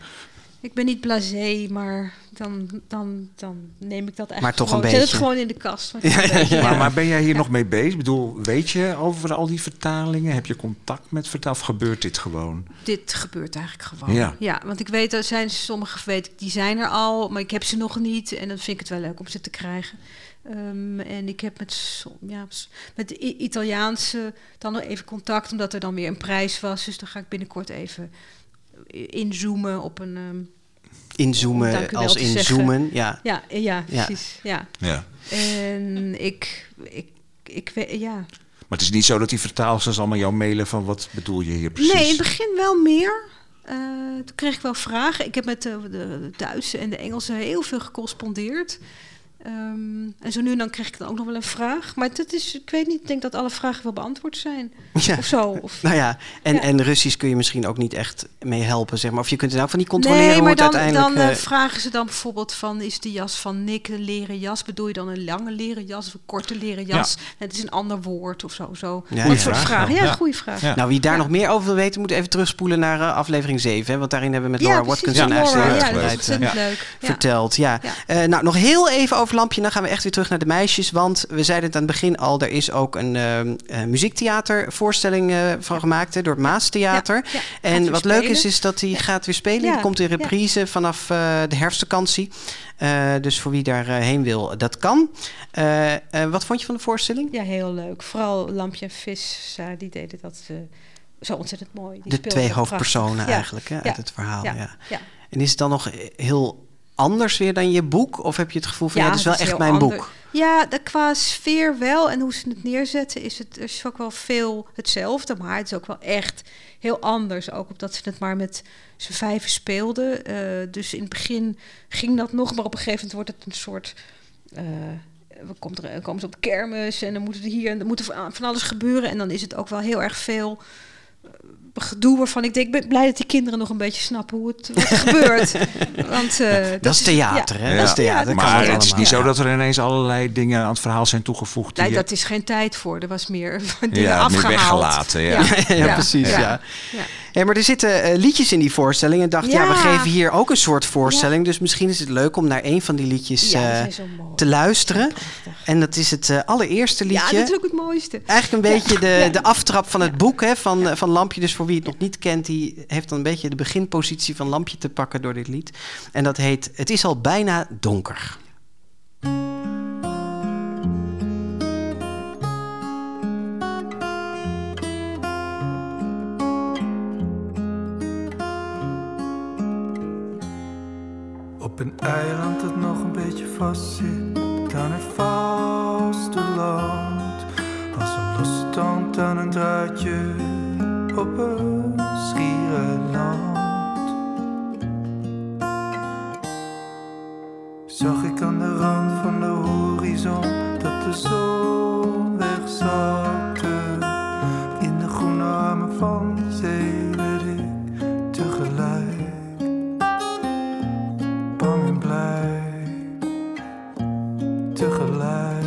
Ik ben niet blasé, maar dan, dan, dan neem ik dat eigenlijk Maar toch gewoon, een zet het beetje. gewoon in de kast. want Ja, een ja, beetje- ja. Maar, maar ben jij hier nog mee bezig? Ik bedoel, weet je over al die vertalingen? Heb je contact met vertaal? Of gebeurt dit gewoon? dit gebeurt eigenlijk gewoon. Ja. Ja, want ik weet, er zijn sommige, weet ik, die zijn er al, maar ik heb ze nog niet. En dan vind ik het wel leuk om ze te krijgen. Ehm, en ik heb met, ja, met de Italiaanse dan nog even contact, omdat er dan weer een prijs was. Dus dan ga ik binnenkort even inzoomen op een... ehm, Inzoomen als inzoomen. Ja. ja, ja, Ja. precies. Ja. Ja. En ik, ik, ik weet, ja. Maar het is niet zo dat die vertaalsters allemaal jou mailen van wat bedoel je hier precies? Nee, in het begin wel meer. Eh, toen kreeg ik wel vragen. Ik heb met de, de Duitse en de Engelse heel veel gecorrespondeerd. Ehm, en zo nu en dan krijg ik dan ook nog wel een vraag. Maar dat is, ik weet niet, ik denk dat alle vragen wel beantwoord zijn. Ja. Of zo. Of, Nou ja, en, Ja. en Russisch kun je misschien ook niet echt mee helpen, zeg maar. Of je kunt er nou van niet controleren nee, maar dan, uiteindelijk... dan eh, eh, vragen ze dan bijvoorbeeld van... is de jas van Nick een leren jas? Bedoel je dan een lange leren jas of een korte leren jas? Het is een ander woord of zo. zo. Ja, dat ja. soort Vraag vragen. Ja, ja. goede vraag. Ja. Nou, wie daar Ja. nog meer over wil weten, moet even terugspoelen naar eh, aflevering 7. Hè, want daarin hebben we met Laura precies, Watkinson Laura, eigenlijk ja, heel dat is leuk. Ja. verteld. Ja. Ja. Eh, nou, nog heel even over Lampje. Dan gaan we echt weer terug naar de meisjes. Want we zeiden het aan het begin al, er is ook een eh, muziektheatervoorstelling eh, van gemaakt hè, door het Maastheater. Ja, ja. Gaat En wat leuk is, is dat Ja. gaat weer spelen. Die komt in reprise vanaf eh, de herfstvakantie. Dus voor wie daar eh, heen wil, dat kan. Wat vond je van de voorstelling? Ja, heel leuk. Vooral Lampje en Vis, die deden dat zo ontzettend mooi. Die de twee hoofdpersonen prachtig. Eigenlijk hè, uit het verhaal. Ja. ja, ja. En is het dan nog heel anders weer dan je boek? Of heb je het gevoel van ja, Ja, dat is wel is echt mijn ander. boek? Ja, de, qua sfeer wel. En hoe ze het neerzetten is het is ook wel veel hetzelfde. Maar het is ook wel echt heel anders. Ook omdat ze het maar met z'n vijven speelden. Eh, dus in het begin ging dat nog. Maar op een gegeven moment wordt het een soort... eh, we komt er, komen ze op kermis en dan moet er hier en dan moet er van alles gebeuren. En dan is het ook wel heel erg veel gedoe waarvan ik denk, ik ben blij dat die kinderen nog een beetje snappen hoe het, wat er gebeurt. Want, eh, Dat is theater, ja, hè? Ja. Dat is theater. Maar allemaal. het is niet Ja. zo dat er ineens allerlei dingen aan het verhaal zijn toegevoegd. Die Nee, je- dat is geen tijd voor. Er was meer dingen ja, meer afgehaald. weggelaten. Ja. Ja, precies, ja. Ja. Ja, maar er zitten eh, liedjes in die voorstelling. En dacht, ja. Ja. we geven hier ook een soort voorstelling. Dus misschien is het leuk om naar een van die liedjes Ja, eh, te luisteren. En dat is het allereerste Ja, liedje. dat is ook het mooiste. Eigenlijk een beetje de, Ja. de aftrap van het boek hè, van, van Lampje. Dus voor wie het nog niet kent, die heeft dan een beetje de beginpositie van Lampje te pakken door dit lied. En dat heet Het is al bijna donker. Op een eiland dat nog een beetje vast zit Ik aan de rand van de horizon dat de zon wegzakte. In de groene armen van zee werd ik tegelijk bang en blij tegelijk.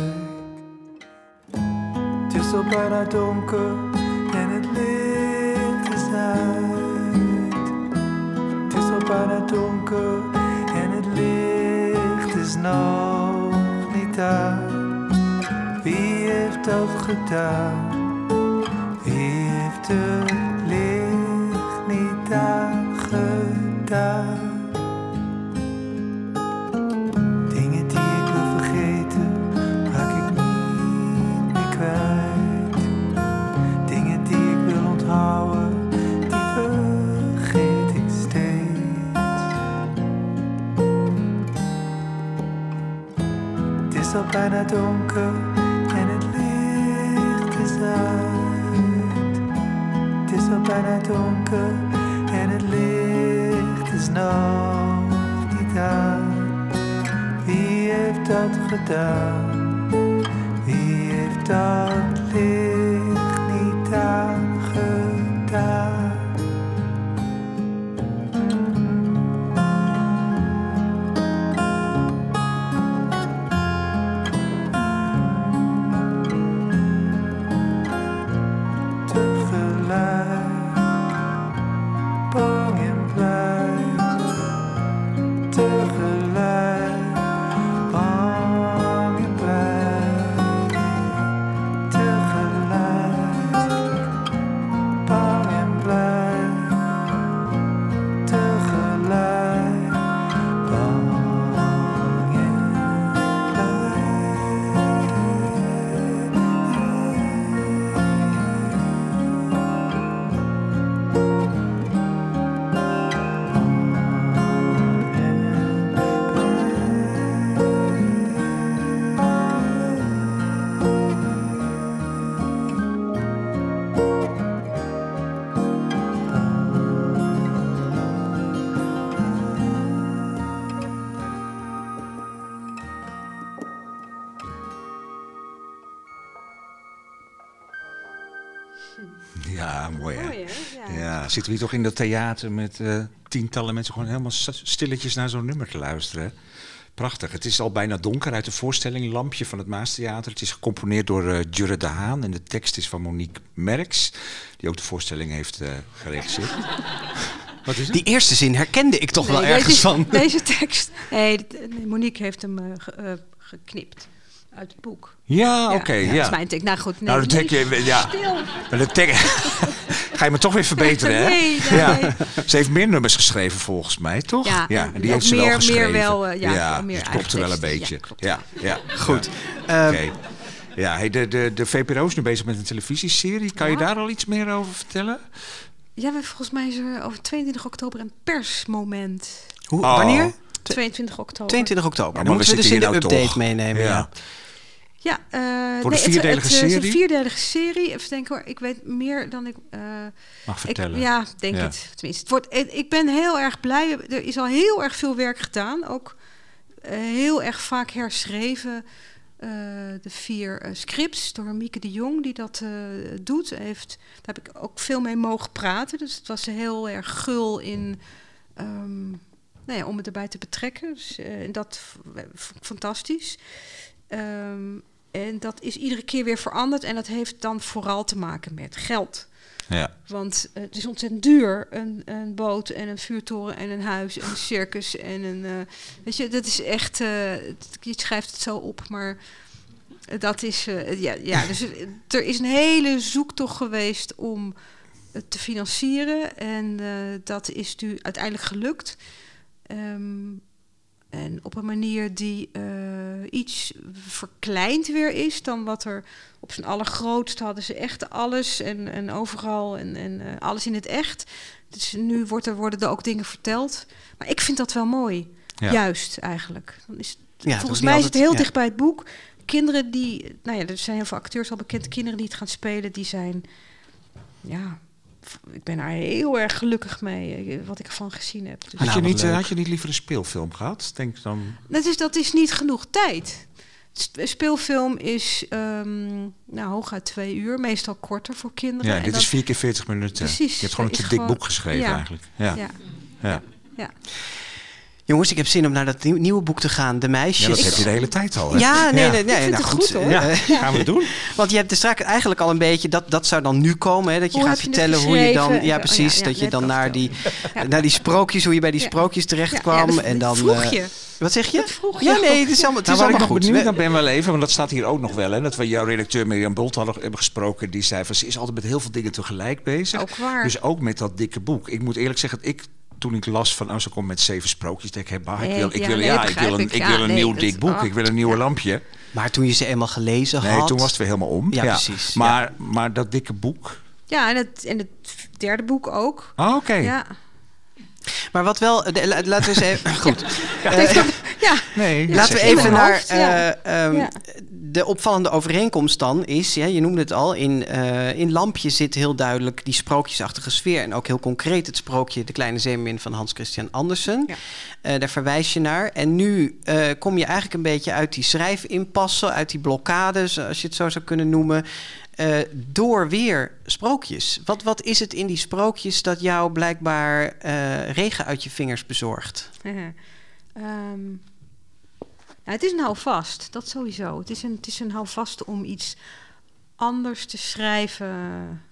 Het is al bijna donker en het licht is uit. Het is al bijna donker nog niet uit. Wie heeft dat gedaan? Wie heeft het licht niet aangedaan? Is al bijna donker en het licht is uit. Het is al bijna donker en het licht is nog niet uit. Wie heeft dat gedaan? Wie heeft dat licht zitten we hier toch in dat theater met eh, tientallen mensen gewoon helemaal stilletjes naar zo'n nummer te luisteren. Prachtig. Het is al bijna donker uit de voorstelling Lampje van het Maastheater. Het is gecomponeerd door eh Jurre de Haan en de tekst is van Monique Merks, die ook de voorstelling heeft eh geregisseerd. Wat is het? Die eerste zin herkende ik toch wel ergens deze, van. Deze tekst. Nee, Monique heeft hem ge- geknipt uit het boek. Ja, oké. ja. Dat is mijn tekst. Nou goed, nee. nou, ja. Stil. De tek- Ga je me toch weer verbeteren, hè? Nee, nee, ja. Ze heeft meer nummers geschreven, volgens mij, toch? Ja, en die ook heeft ze meer- wel meer geschreven. wel, eh, ja, meer dus het eigen klopt er wel een. Ja, beetje. klopt. Ja, ja. Goed. Ja. Eh, Oké. Ja, hey, de, de, de VPRO is nu bezig met een televisieserie. Kan je Ja. daar al iets meer over vertellen? Ja, we volgens mij is er over 22 oktober een persmoment. Hoe, Oh. Wanneer? 22 oktober. 22 oktober. Ja, Dan moeten we we dus in de nou update toch. meenemen. Ja. Ja, eh Voor de nee, vierdelige het, eh, is een serie? vierdelige serie. Even denken hoor. Ik weet meer dan ik. eh, Mag ik vertellen. ja, denk Ja. het. Tenminste, het wordt, ik ben heel erg blij. Er is al heel erg veel werk gedaan. Ook heel erg vaak herschreven. de vier scripts door Mieke de Jong, die dat doet. Heeft, daar heb ik ook veel mee mogen praten. Dus het was heel erg gul in. ehm, nou ja, om het erbij te betrekken. Dus, en dat vond ik fantastisch. Ehm, en dat is iedere keer weer veranderd. En dat heeft dan vooral te maken met geld. Ja. Want eh, het is ontzettend duur. Een, een boot en een vuurtoren en een huis en een circus en een... eh, weet je, dat is echt... eh, je schrijft het zo op, maar dat is... ja, ja, dus er is een hele zoektocht geweest om het te financieren. En dat is nu uiteindelijk gelukt. Ehm, en op een manier die eh, iets verkleind weer is dan wat er op zijn allergrootst hadden ze echt alles en, en overal en, en eh, alles in het echt. Dus nu wordt er, worden er ook dingen verteld. Maar ik vind dat wel mooi. Ja. Juist eigenlijk. Dan is het, Ja, volgens mij is het heel ja. dicht bij het boek. Kinderen die, nou ja, er zijn heel veel acteurs al bekend. Kinderen die het gaan spelen, die zijn, ja, ik ben daar heel erg gelukkig mee, eh, wat ik ervan gezien heb. Dus Had, je niet, eh, had je niet liever een speelfilm gehad? Denk dan... Dat is, dat is niet genoeg tijd. Sp- Speelfilm is um, nou, hooguit twee uur, meestal korter voor kinderen. Ja, En dit dat- is vier keer 40 minuten. Precies, Je hebt gewoon een te dik gewoon- boek geschreven ja. eigenlijk. Ja. Ja, Ja. ja. Jongens, ik heb zin om naar dat nieuw- nieuwe boek te gaan. De meisjes. Ja, dat heb je de hele tijd al. Hè? Ja, nee, nee, nee. vind nou het goed. goed, hoor. Ja, gaan we doen. Want je hebt de straks eigenlijk al een beetje, dat, dat zou dan nu komen, hè, dat je Hoe gaat je vertellen hoe je dan, ja Oh, precies, ja, ja, dat je dan naar die, Ja. naar die sprookjes, hoe je bij die Ja. sprookjes terecht Ja, kwam. ja, dat en dan, vroeg eh, je. wat zeg je? Dat vroeg je ja, nee, het is allemaal, het Nou, is waar ik allemaal nog goed. We- naar ben wel even, want dat staat hier ook nog wel. Hè, dat we jouw redacteur Mirjam Bolt hadden hebben gesproken. Die zei van ze is altijd met heel veel dingen tegelijk bezig. Ook waar. Dus ook met dat dikke boek. Ik moet eerlijk zeggen, dat ik toen ik las van oh, ze komt met zeven sprookjes, denk ik, bah, ik wil, ik ja, wil, ja, ik wil een, ik. wil een nieuw dik boek. oh, ik wil een nieuw lampje. Maar toen je ze eenmaal gelezen Nee, had... toen was het weer helemaal om. Ja, precies, Maar, maar dat dikke boek. Ja, en het, en het derde boek ook. Ah, oké. Ja. Maar wat wel, de- la- laten we eens even... Goed. Ja. Nee, Ja, Laten we even naar eh, ehm, Ja. de opvallende overeenkomst dan is, ja, je noemde het al, in, eh, in Lampje zit heel duidelijk die sprookjesachtige sfeer. En ook heel concreet het sprookje De Kleine Zeemermin van Hans Christian Andersen. Ja. Eh, daar verwijs je naar. En nu eh, kom je eigenlijk een beetje uit die schrijfimpasse, uit die blokkades, als je het zo zou kunnen noemen. Eh, door weer sprookjes. Wat, wat is het in die sprookjes dat jou blijkbaar eh, regen uit je vingers bezorgt? Ehm, nou, het is een houvast, dat sowieso. Het is een, het is een houvast om iets anders te schrijven.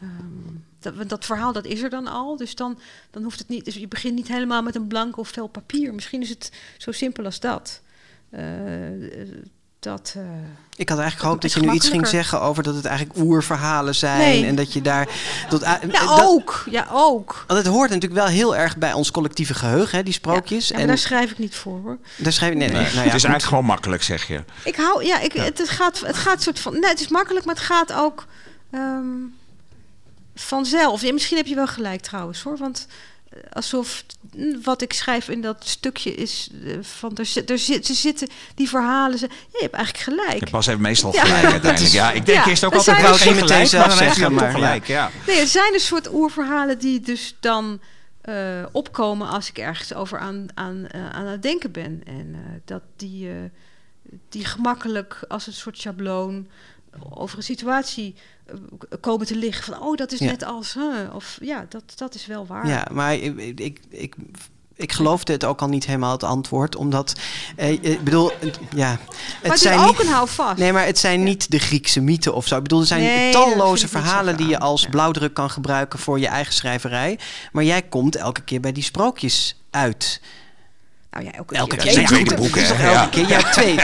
Ehm, dat, dat verhaal dat is er dan al, dus dan, dan hoeft het niet. Dus je begint niet helemaal met een blanco of vel papier. Misschien is het zo simpel als dat. Eh, dat eh, Ik had eigenlijk gehoopt dat je nu iets ging zeggen over dat het eigenlijk oerverhalen zijn. Nee. En dat je daar. Dat, ja, dat- ook. Ja, ook. Want het hoort natuurlijk wel heel erg bij ons collectieve geheugen, hè, die sprookjes. Ja, en daar schrijf ik niet voor hoor. daar schrijf je. Nee, nee, nou ja, het is goed. eigenlijk gewoon makkelijk, zeg je. Ik hou, ja, ik, Het, het gaat, het gaat soort van, nee, het is makkelijk, maar het gaat ook ehm, vanzelf. Ja, misschien heb je wel gelijk trouwens, hoor, want eh, alsof wat ik schrijf in dat stukje is eh, van er, zit- er, zit, ze zitten die verhalen. Ze, ja, je hebt eigenlijk gelijk. Pas heeft meestal Ja. gelijk Dat uiteindelijk. Ja, ik denk ja, eerst ook altijd wel geen meteen zelf maar zeggen, ja. gelijk. Ja. Nee, er zijn een soort oerverhalen die dus dan eh, opkomen als ik ergens over aan, aan, eh, aan het denken ben. En dat die, die gemakkelijk als een soort schabloon over een situatie komen te liggen van oh dat is Ja. net als huh, of ja dat dat is wel waar. Ja, maar ik, ik, ik, ik geloofde het ook al niet helemaal het antwoord. Omdat, eh, ik bedoel, ja... Het maar het is ook niet, een houvast. Nee, maar het zijn niet de Griekse mythen of zo. Ik bedoel, er zijn Nee, talloze verhalen die je als Ja. blauwdruk kan gebruiken voor je eigen schrijverij. Maar jij komt elke keer bij die sprookjes uit. Nou ja, elke, Elke keer. goed, boeken, Ja. elke keer. Je hebt twee,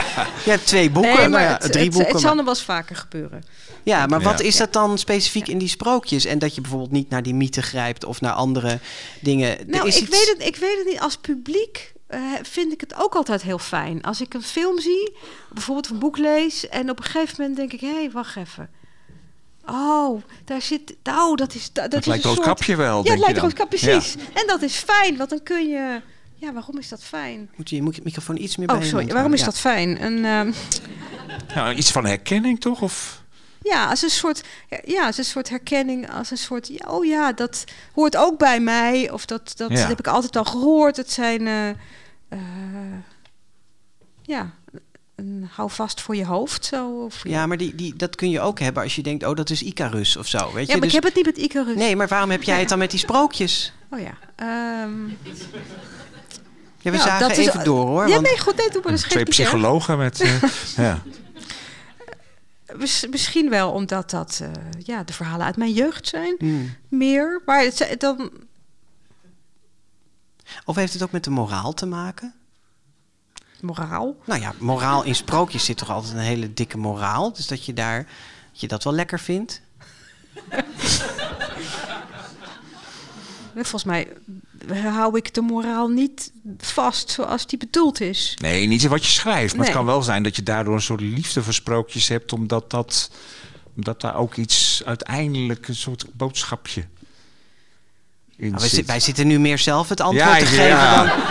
je hebt twee boeken. Nee, nou maar ja, het, drie het, boeken. het zal nog wel eens vaker gebeuren. Ja, maar wat Ja. is dat dan specifiek in die sprookjes? En dat je bijvoorbeeld niet naar die mythe grijpt of naar andere dingen. Nou, is ik, iets- weet het, ik weet het niet. Als publiek eh, vind ik het ook altijd heel fijn. Als ik een film zie, bijvoorbeeld een boek lees... en op een gegeven moment denk ik... hé, hey, wacht even. Oh, daar zit... Oh, dat is... Dat, Het is lijkt een rood soort- kapje wel, Ja, denk het lijkt precies. En dat is fijn, want dan kun je... Ja, waarom is dat fijn? Moet je, je moet je microfoon iets meer bij Oh, je sorry. mond Waarom is dat fijn? Een, ehm, Nou, iets van herkenning toch? Of... Ja, als een soort, ja, als een soort herkenning, als een soort, ja, oh ja, dat hoort ook bij mij, of dat, dat Ja. heb ik altijd al gehoord. Het zijn, eh, eh, ja, een hou vast voor je hoofd, zo. Of, Ja, maar die, die, dat kun je ook hebben als je denkt, oh, dat is Icarus of zo. Weet ja, je? maar Dus- ik heb het niet met Icarus. Nee, maar waarom heb jij Ja. het dan met die sprookjes? Oh ja. ehm, Ja, we Ja, zagen dat is- even door hoor. ja, want nee, goed, nee, doe maar. Twee psychologen met... eh, ja. Mis- Misschien wel omdat dat, eh, ja, de verhalen uit mijn jeugd zijn, Hmm. meer. Maar het, zijn- dan, Of heeft het ook met de moraal te maken? moraal. Nou ja, moraal in sprookjes zit toch altijd een hele dikke moraal. Dus dat je daar dat je dat wel lekker vindt. Volgens mij hou ik de moraal niet vast zoals die bedoeld is. Nee, niet in wat je schrijft. Maar het Nee. kan wel zijn dat je daardoor een soort liefde voor sprookjes hebt. Omdat, dat, omdat daar ook iets uiteindelijk, een soort boodschapje in Nou, wij, zit. zi- wij zitten nu meer zelf het antwoord Ja, te geven ja. dan...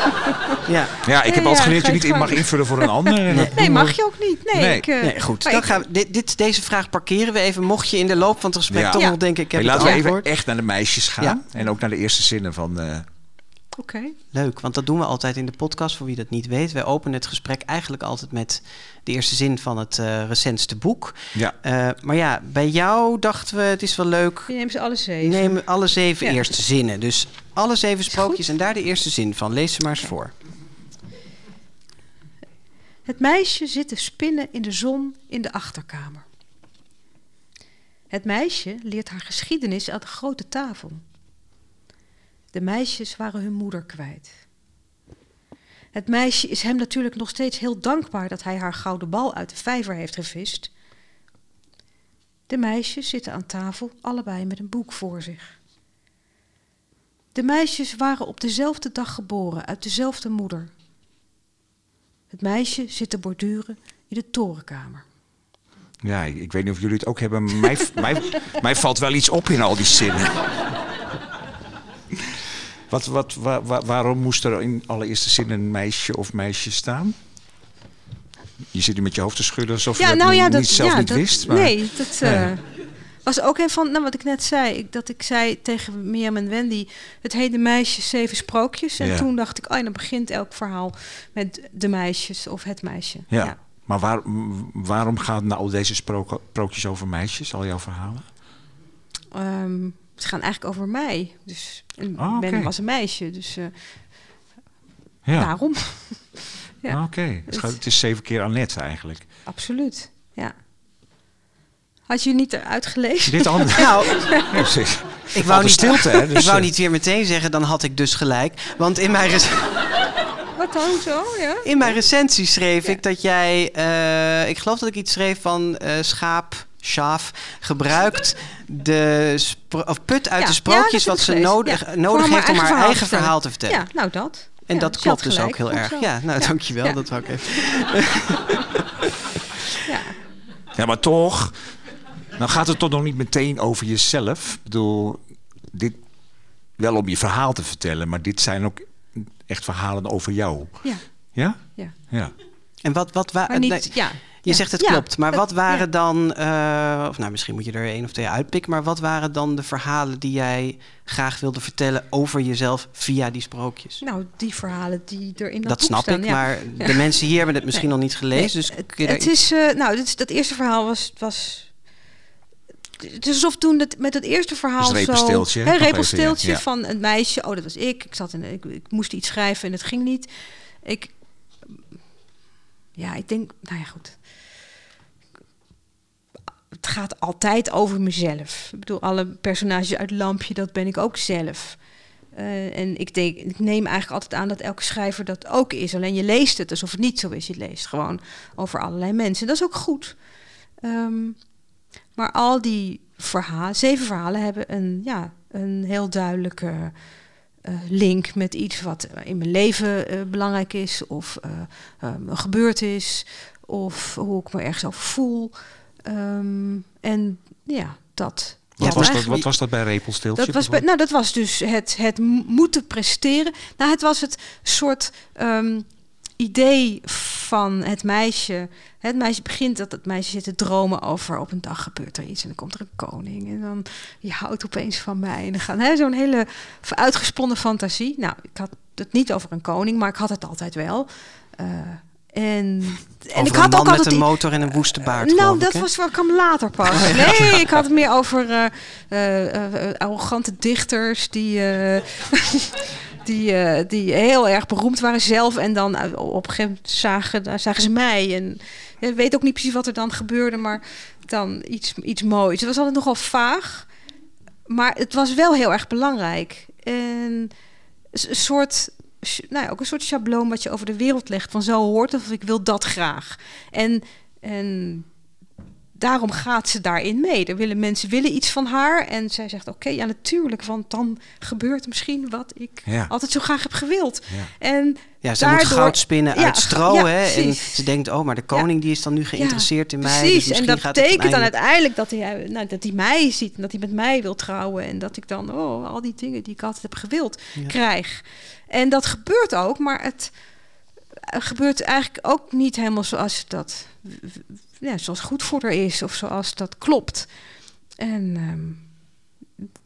Ja. Ja, ik heb Ja, altijd ja, geleerd dat je niet in mag invullen voor een ander. Nee, mag je ook niet. Nee, Nee. ik, eh, Nee, goed. Dan ik- gaan we, dit, dit, deze vraag parkeren we even. Mocht je in de loop van het gesprek Ja. toch Ja. nog denken, ik heb Hey, het laten we even antwoord. echt naar de meisjes gaan. Ja. En ook naar de eerste zinnen van... eh, Oké. Leuk, want dat doen we altijd in de podcast, voor wie dat niet weet. Wij openen het gesprek eigenlijk altijd met de eerste zin van het eh, recentste boek. ja. Eh, maar ja, bij jou dachten we, het is wel leuk. Je neemt ze alle zeven. Neem alle zeven Ja. eerste zinnen. Dus alle zeven sprookjes en daar de eerste zin van. Lees ze maar eens voor. Het meisje zit te spinnen in de zon in de achterkamer. Het meisje leert haar geschiedenis aan de grote tafel. De meisjes waren hun moeder kwijt. Het meisje is hem natuurlijk nog steeds heel dankbaar dat hij haar gouden bal uit de vijver heeft gevist. De meisjes zitten aan tafel, allebei met een boek voor zich. De meisjes waren op dezelfde dag geboren, uit dezelfde moeder. Het meisje zit te borduren in de torenkamer. ja, ik, weet niet of jullie het ook hebben. Maar mij, mij, mij valt wel iets op in al die zinnen. Wat, wat, wa- wa- waarom moest er in allereerste zin een meisje of meisje staan? Je zit nu met je hoofd te schudden alsof je dat niet, zelf ja, niet dat- wist. Maar... Nee, dat eh, was ook een van nou, wat ik net zei. Ik, dat ik zei tegen Mirjam en Wendy: het heet de meisjes zeven sprookjes. En Ja. toen dacht ik: oh, dan begint elk verhaal met de meisjes of het meisje. Ja. Maar waar, waarom gaan nou al deze sprookjes over meisjes, al jouw verhalen? Ehm, ze gaan eigenlijk over mij. Dus Oh, oké. Ben was een meisje, dus eh, Ja, daarom. ja. Ah, oké. Het, gaat- het is zeven keer Annette eigenlijk. Absoluut. Ja. Had je niet eruit gelezen? Dit al? Nou, Ja, ik wou, niet, stilte, hè, dus, ik wou eh. niet weer meteen zeggen, dan had ik dus gelijk. Want in mijn, Wat dan zo? Ja. in mijn recensie schreef ik dat jij... eh, ik geloof dat ik iets schreef van eh, schaap... Schaaf gebruikt de of put uit Ja, de sprookjes wat ze nodig, Ja. nodig heeft om haar eigen verhaal te vertellen. Ja, nou dat. En Ja, dat klopt dus ook heel erg. zo. Ja, nou Ja. dankjewel. Ja. Dat wou ik even. Ja. Ja, maar toch, dan gaat het toch nog niet meteen over jezelf. Ik bedoel, dit wel om je verhaal te vertellen, maar dit zijn ook echt verhalen over jou. Ja. Ja? Ja. Ja. En wat, wat wa- Maar niet, nee, ja. Je zegt het Ja, klopt, maar wat waren ja. dan, eh, of nou misschien moet je er één of twee uitpikken, maar wat waren dan de verhalen die jij graag wilde vertellen over jezelf via die sprookjes? Nou, die verhalen die er in dat, dat boek snap staan, ik, ja. maar Ja. de mensen hier hebben het misschien Nee. nog niet gelezen. Nee, dus het, kun je daar het iets- is, eh, nou, dit, is- dat eerste verhaal was, was het is alsof toen het, met het eerste verhaal Dus repelsteeltje, zo... hè? Nog repelsteeltje ja. van een meisje. Oh, dat was ik. Ik, zat in, ik, ik moest iets schrijven en het ging niet. Ik... Ja, ik denk... Nou ja, goed. Het gaat altijd over mezelf. Ik bedoel, alle personages uit Lampje, dat ben ik ook zelf. Eh, en ik, denk, ik neem eigenlijk altijd aan dat elke schrijver dat ook is. Alleen je leest het alsof het niet zo is. Je leest gewoon over allerlei mensen. Dat is ook goed. Ehm, maar al die verhalen, zeven verhalen, hebben een, ja, een heel duidelijke eh, link met iets wat in mijn leven eh, belangrijk is, of ehm, gebeurd is, of hoe ik me ergens over voel. Ehm, en ja, dat. Wat, was dat, wat was dat bij Repelsteeltje? dat was, bij- nou, dat was dus het, het moeten presteren. Nou, het was het soort ehm, idee van het meisje. Het meisje begint dat het meisje zit te dromen over op een dag gebeurt er iets en dan komt er een koning en dan je houdt opeens van mij en dan gaan hè, zo'n hele uitgesponnen fantasie. Nou, ik had het niet over een koning, maar ik had het altijd wel. Eh, en, en over ik een had man ook met altijd een die- motor en een woeste baard. nou, ik, dat was waar kwam later pas. Oh, ja. Nee, ik had het meer over eh, eh, eh, arrogante dichters die, eh, die, eh, die heel erg beroemd waren zelf. En dan eh, op een gegeven moment zagen, zagen ze mij. En je weet ook niet precies wat er dan gebeurde, maar dan iets, iets moois. Het was altijd nogal vaag, maar het was wel heel erg belangrijk. En een soort, nou ja, ook een soort schabloon wat je over de wereld legt. Van zo hoort of ik wil dat graag. En, en daarom gaat ze daarin mee. Er willen mensen willen iets van haar. En zij zegt, oké, ja natuurlijk, want dan gebeurt misschien wat ik Ja. altijd zo graag heb gewild. Ja. En Ja, ze moet goud spinnen Ja, uit stro, hè? En ze denkt, oh, maar de koning die is dan nu geïnteresseerd in mij. dus Precies, en misschien dat betekent dan uiteindelijk- dat hij, nou, dat hij mij ziet en dat hij met mij wil trouwen. En dat ik dan oh, al die dingen die ik altijd heb gewild krijg. En dat gebeurt ook, maar het gebeurt eigenlijk ook niet helemaal zoals dat ja, zoals goed voor haar is of zoals dat klopt. En ehm,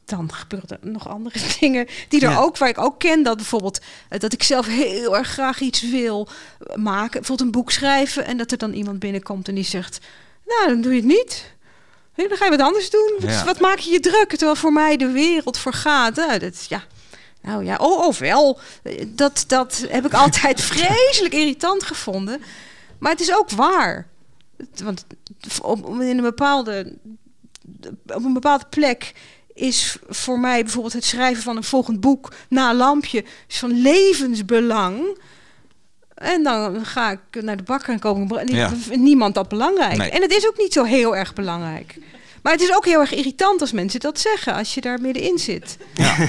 dan gebeuren er nog andere dingen die er Ja. ook, waar ik ook ken, dat bijvoorbeeld eh, dat ik zelf heel erg graag iets wil maken, bijvoorbeeld een boek schrijven, en dat er dan iemand binnenkomt en die zegt, nou dan doe je het niet. Dan ga je wat anders doen. Wat, maak je je druk? Terwijl voor mij de wereld vergaat. Nou, dat, ja. Nou ja, oh, oh wel. Dat, dat heb ik altijd vreselijk irritant gevonden. Maar het is ook waar. Want op, in een bepaalde, op een bepaalde plek is voor mij bijvoorbeeld het schrijven van een volgend boek na lampje van levensbelang. En dan ga ik naar de bakker en koop bro- Ja. niemand dat belangrijk. Nee. En het is ook niet zo heel erg belangrijk. Maar het is ook heel erg irritant als mensen dat zeggen, als je daar middenin zit.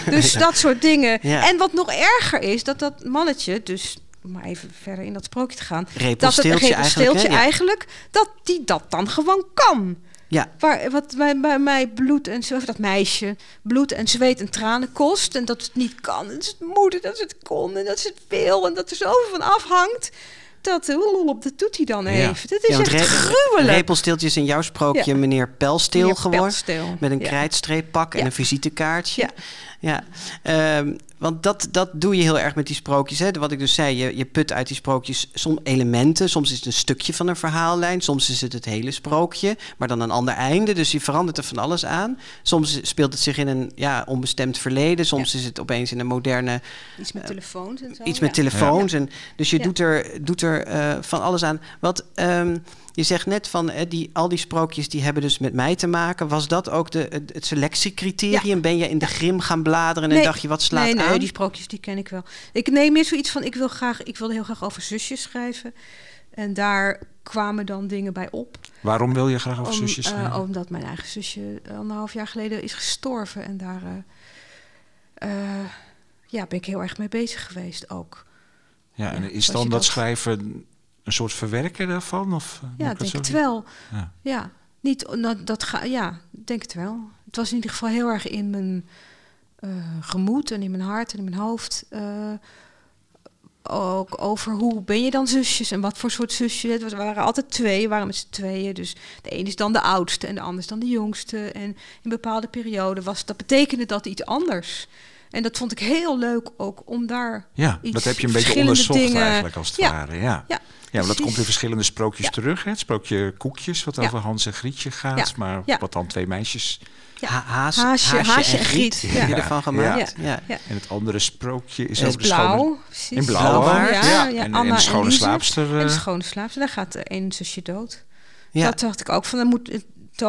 Dus dat soort dingen. Ja. En wat nog erger is, dat dat mannetje, dus om maar even verder in dat sprookje te gaan. dat het eigenlijk, hè? Eigenlijk, dat die dat dan gewoon kan. Ja. Waar, wat bij, bij mij bloed en zweet, dat meisje, bloed en zweet en tranen kost. En dat het niet kan. En dat is het moeder, dat ze het kon en dat ze het wil. En dat er zoveel van afhangt. Dat, eh, op dat doet hij dan even. Dat is Ja, echt re- gruwelijk. Repelsteeltje is in jouw sprookje Ja. meneer Pelsteel geworden. Met een krijtstreeppak en een visitekaartje. Ja. Ja, Ehm, want dat, dat doe je heel erg met die sprookjes. Hè? Wat ik dus zei, je, je put uit die sprookjes soms elementen. Soms is het een stukje van een verhaallijn. Soms is het het hele sprookje, maar dan een ander einde. Dus je verandert er van alles aan. Soms speelt het zich in een ja, onbestemd verleden. Soms is het opeens in een moderne Iets met telefoons en zo. iets met ja. telefoons. En, dus je Ja. doet er, doet er eh, van alles aan. Wat ehm, je zegt net van eh, die, al die sprookjes die hebben dus met mij te maken. Was dat ook de, het, het selectiecriterium? Ben je in de grim gaan bladeren en Nee. dacht je wat slaat nee, nee, aan? die sprookjes die ken ik wel. Ik neem meer zoiets van, ik wil graag, ik wilde heel graag over zusjes schrijven. En daar kwamen dan dingen bij op. Waarom wil je graag over Om, zusjes eh, schrijven? omdat mijn eigen zusje anderhalf jaar geleden is gestorven. En daar eh, eh, ja, ben ik heel erg mee bezig geweest ook. ja, en is dan dat, dat- schrijven een soort verwerken daarvan? Of, Ja, denk het wel. Ja. Ja, niet dat, dat ga, ja, denk het wel. Het was in ieder geval heel erg in mijn gemoed en in mijn hart en in mijn hoofd. eh, ook over hoe ben je dan zusjes en wat voor soort zusje. Het we waren altijd twee, we waren met z'n tweeën. Dus de een is dan de oudste en de ander is dan de jongste. En in bepaalde perioden was dat betekende dat iets anders. En dat vond ik heel leuk ook om daar Ja, iets dat heb je een beetje onderzocht dingen- eigenlijk als het Ja, ware. Ja, ja, ja want dat komt in verschillende sprookjes Ja. terug. Hè? Het sprookje Koekjes, wat over Hans en Grietje gaat. Maar wat dan twee meisjes. Ja. Ha- haas, Haasje- haasje, haasje en Griet, Griet, heb je ja. ervan gemaakt. Ja. Ja. En het andere sprookje is over de schone... blauw. In blauw. Ja, Ja, ja, en- en Anna de schone slaapster, En de eh. schone slaapster, daar gaat één zusje dood. Ja. Dat dacht ik ook van, dan moet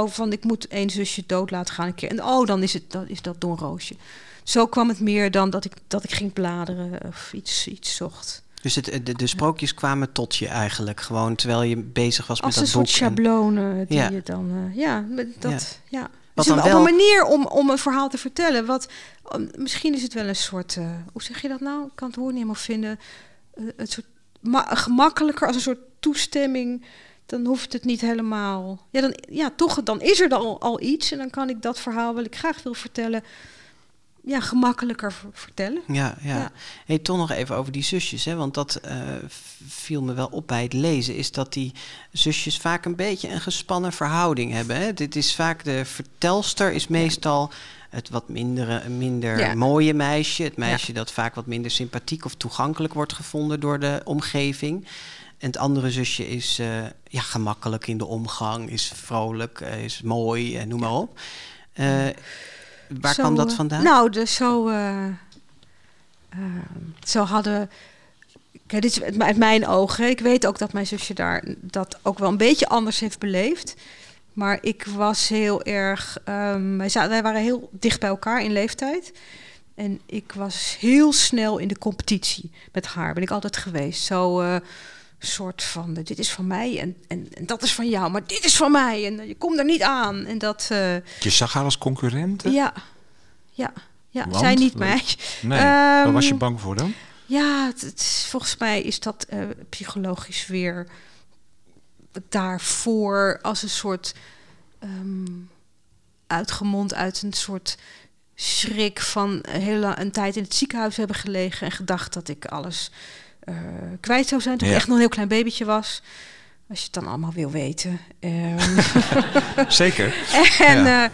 van ik moet één zusje dood laten gaan een keer. En oh, dan is het dan is dat Don Roosje. Zo kwam het meer dan dat ik dat ik ging bladeren of iets iets zocht. Dus het, de, de sprookjes kwamen tot je eigenlijk gewoon terwijl je bezig was Als met een dat boek. soort en- schablonen die Ja. je dan eh, ja, met dat ja. Wat Dus dan op een manier om, om een verhaal te vertellen. Wat, misschien is het wel een soort, eh, hoe zeg je dat nou? Ik kan het woord niet helemaal vinden. Het soort ma- gemakkelijker als een soort toestemming. Dan hoeft het niet helemaal. Ja, dan, ja toch, dan is er dan al, al iets. En dan kan ik dat verhaal wat ik graag wil vertellen. Ja, gemakkelijker ver- vertellen. Ja, ja. Ja. Hey, toch nog even over die zusjes, hè? want dat eh, viel me wel op bij het lezen, is dat die zusjes vaak een beetje een gespannen verhouding hebben. Hè? Dit is vaak de vertelster is meestal het wat mindere, minder Ja. mooie meisje, het meisje dat vaak wat minder sympathiek of toegankelijk wordt gevonden door de omgeving. En het andere zusje is eh, ja, gemakkelijk in de omgang, is vrolijk, eh, is mooi, en noem maar op. Eh, waar Zo, kwam dat eh, vandaan? Nou, dus zo, eh, eh, zo hadden. Kijk, dit is uit mijn ogen. Ik weet ook dat mijn zusje daar dat ook wel een beetje anders heeft beleefd. Maar ik was heel erg. ehm, wij, zaten, wij waren heel dicht bij elkaar in leeftijd. En ik was heel snel in de competitie met haar. Ben ik altijd geweest. Zo. Soort van, eh, dit is van mij en, en, en dat is van jou, maar dit is van mij en eh, je komt er niet aan. En dat, eh, Je zag haar als concurrent? ja, ja, ja. Want? zij niet mij. Nee, waar was je bang voor dan? Ja, het, volgens mij is dat psychologisch weer daarvoor als een soort ehm, uitgemond uit een soort schrik van een hele een tijd in het ziekenhuis hebben gelegen en gedacht dat ik alles eh, kwijt zou zijn toen Ja. ik echt nog een heel klein babytje was. Als je het dan allemaal wil weten. Ehm, Zeker. en, Ja.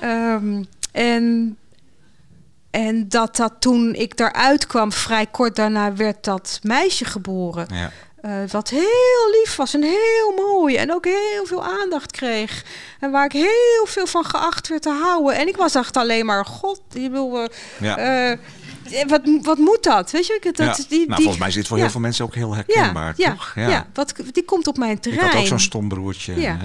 eh, ehm, en, en dat dat toen ik daaruit kwam, vrij kort daarna werd dat meisje geboren. Ja. Eh, wat heel lief was en heel mooi. En ook heel veel aandacht kreeg. En waar ik heel veel van geacht werd te houden. En ik was echt alleen maar, god, je wil... eh, Ja. Wat, wat moet dat? Weet je, dat, Ja. die, nou, die, volgens mij is dit voor ja. heel veel mensen ook heel herkenbaar, ja, toch? Ja, ja. wat, die komt op mijn Ik terrein. had ook zo'n stom broertje. Ja.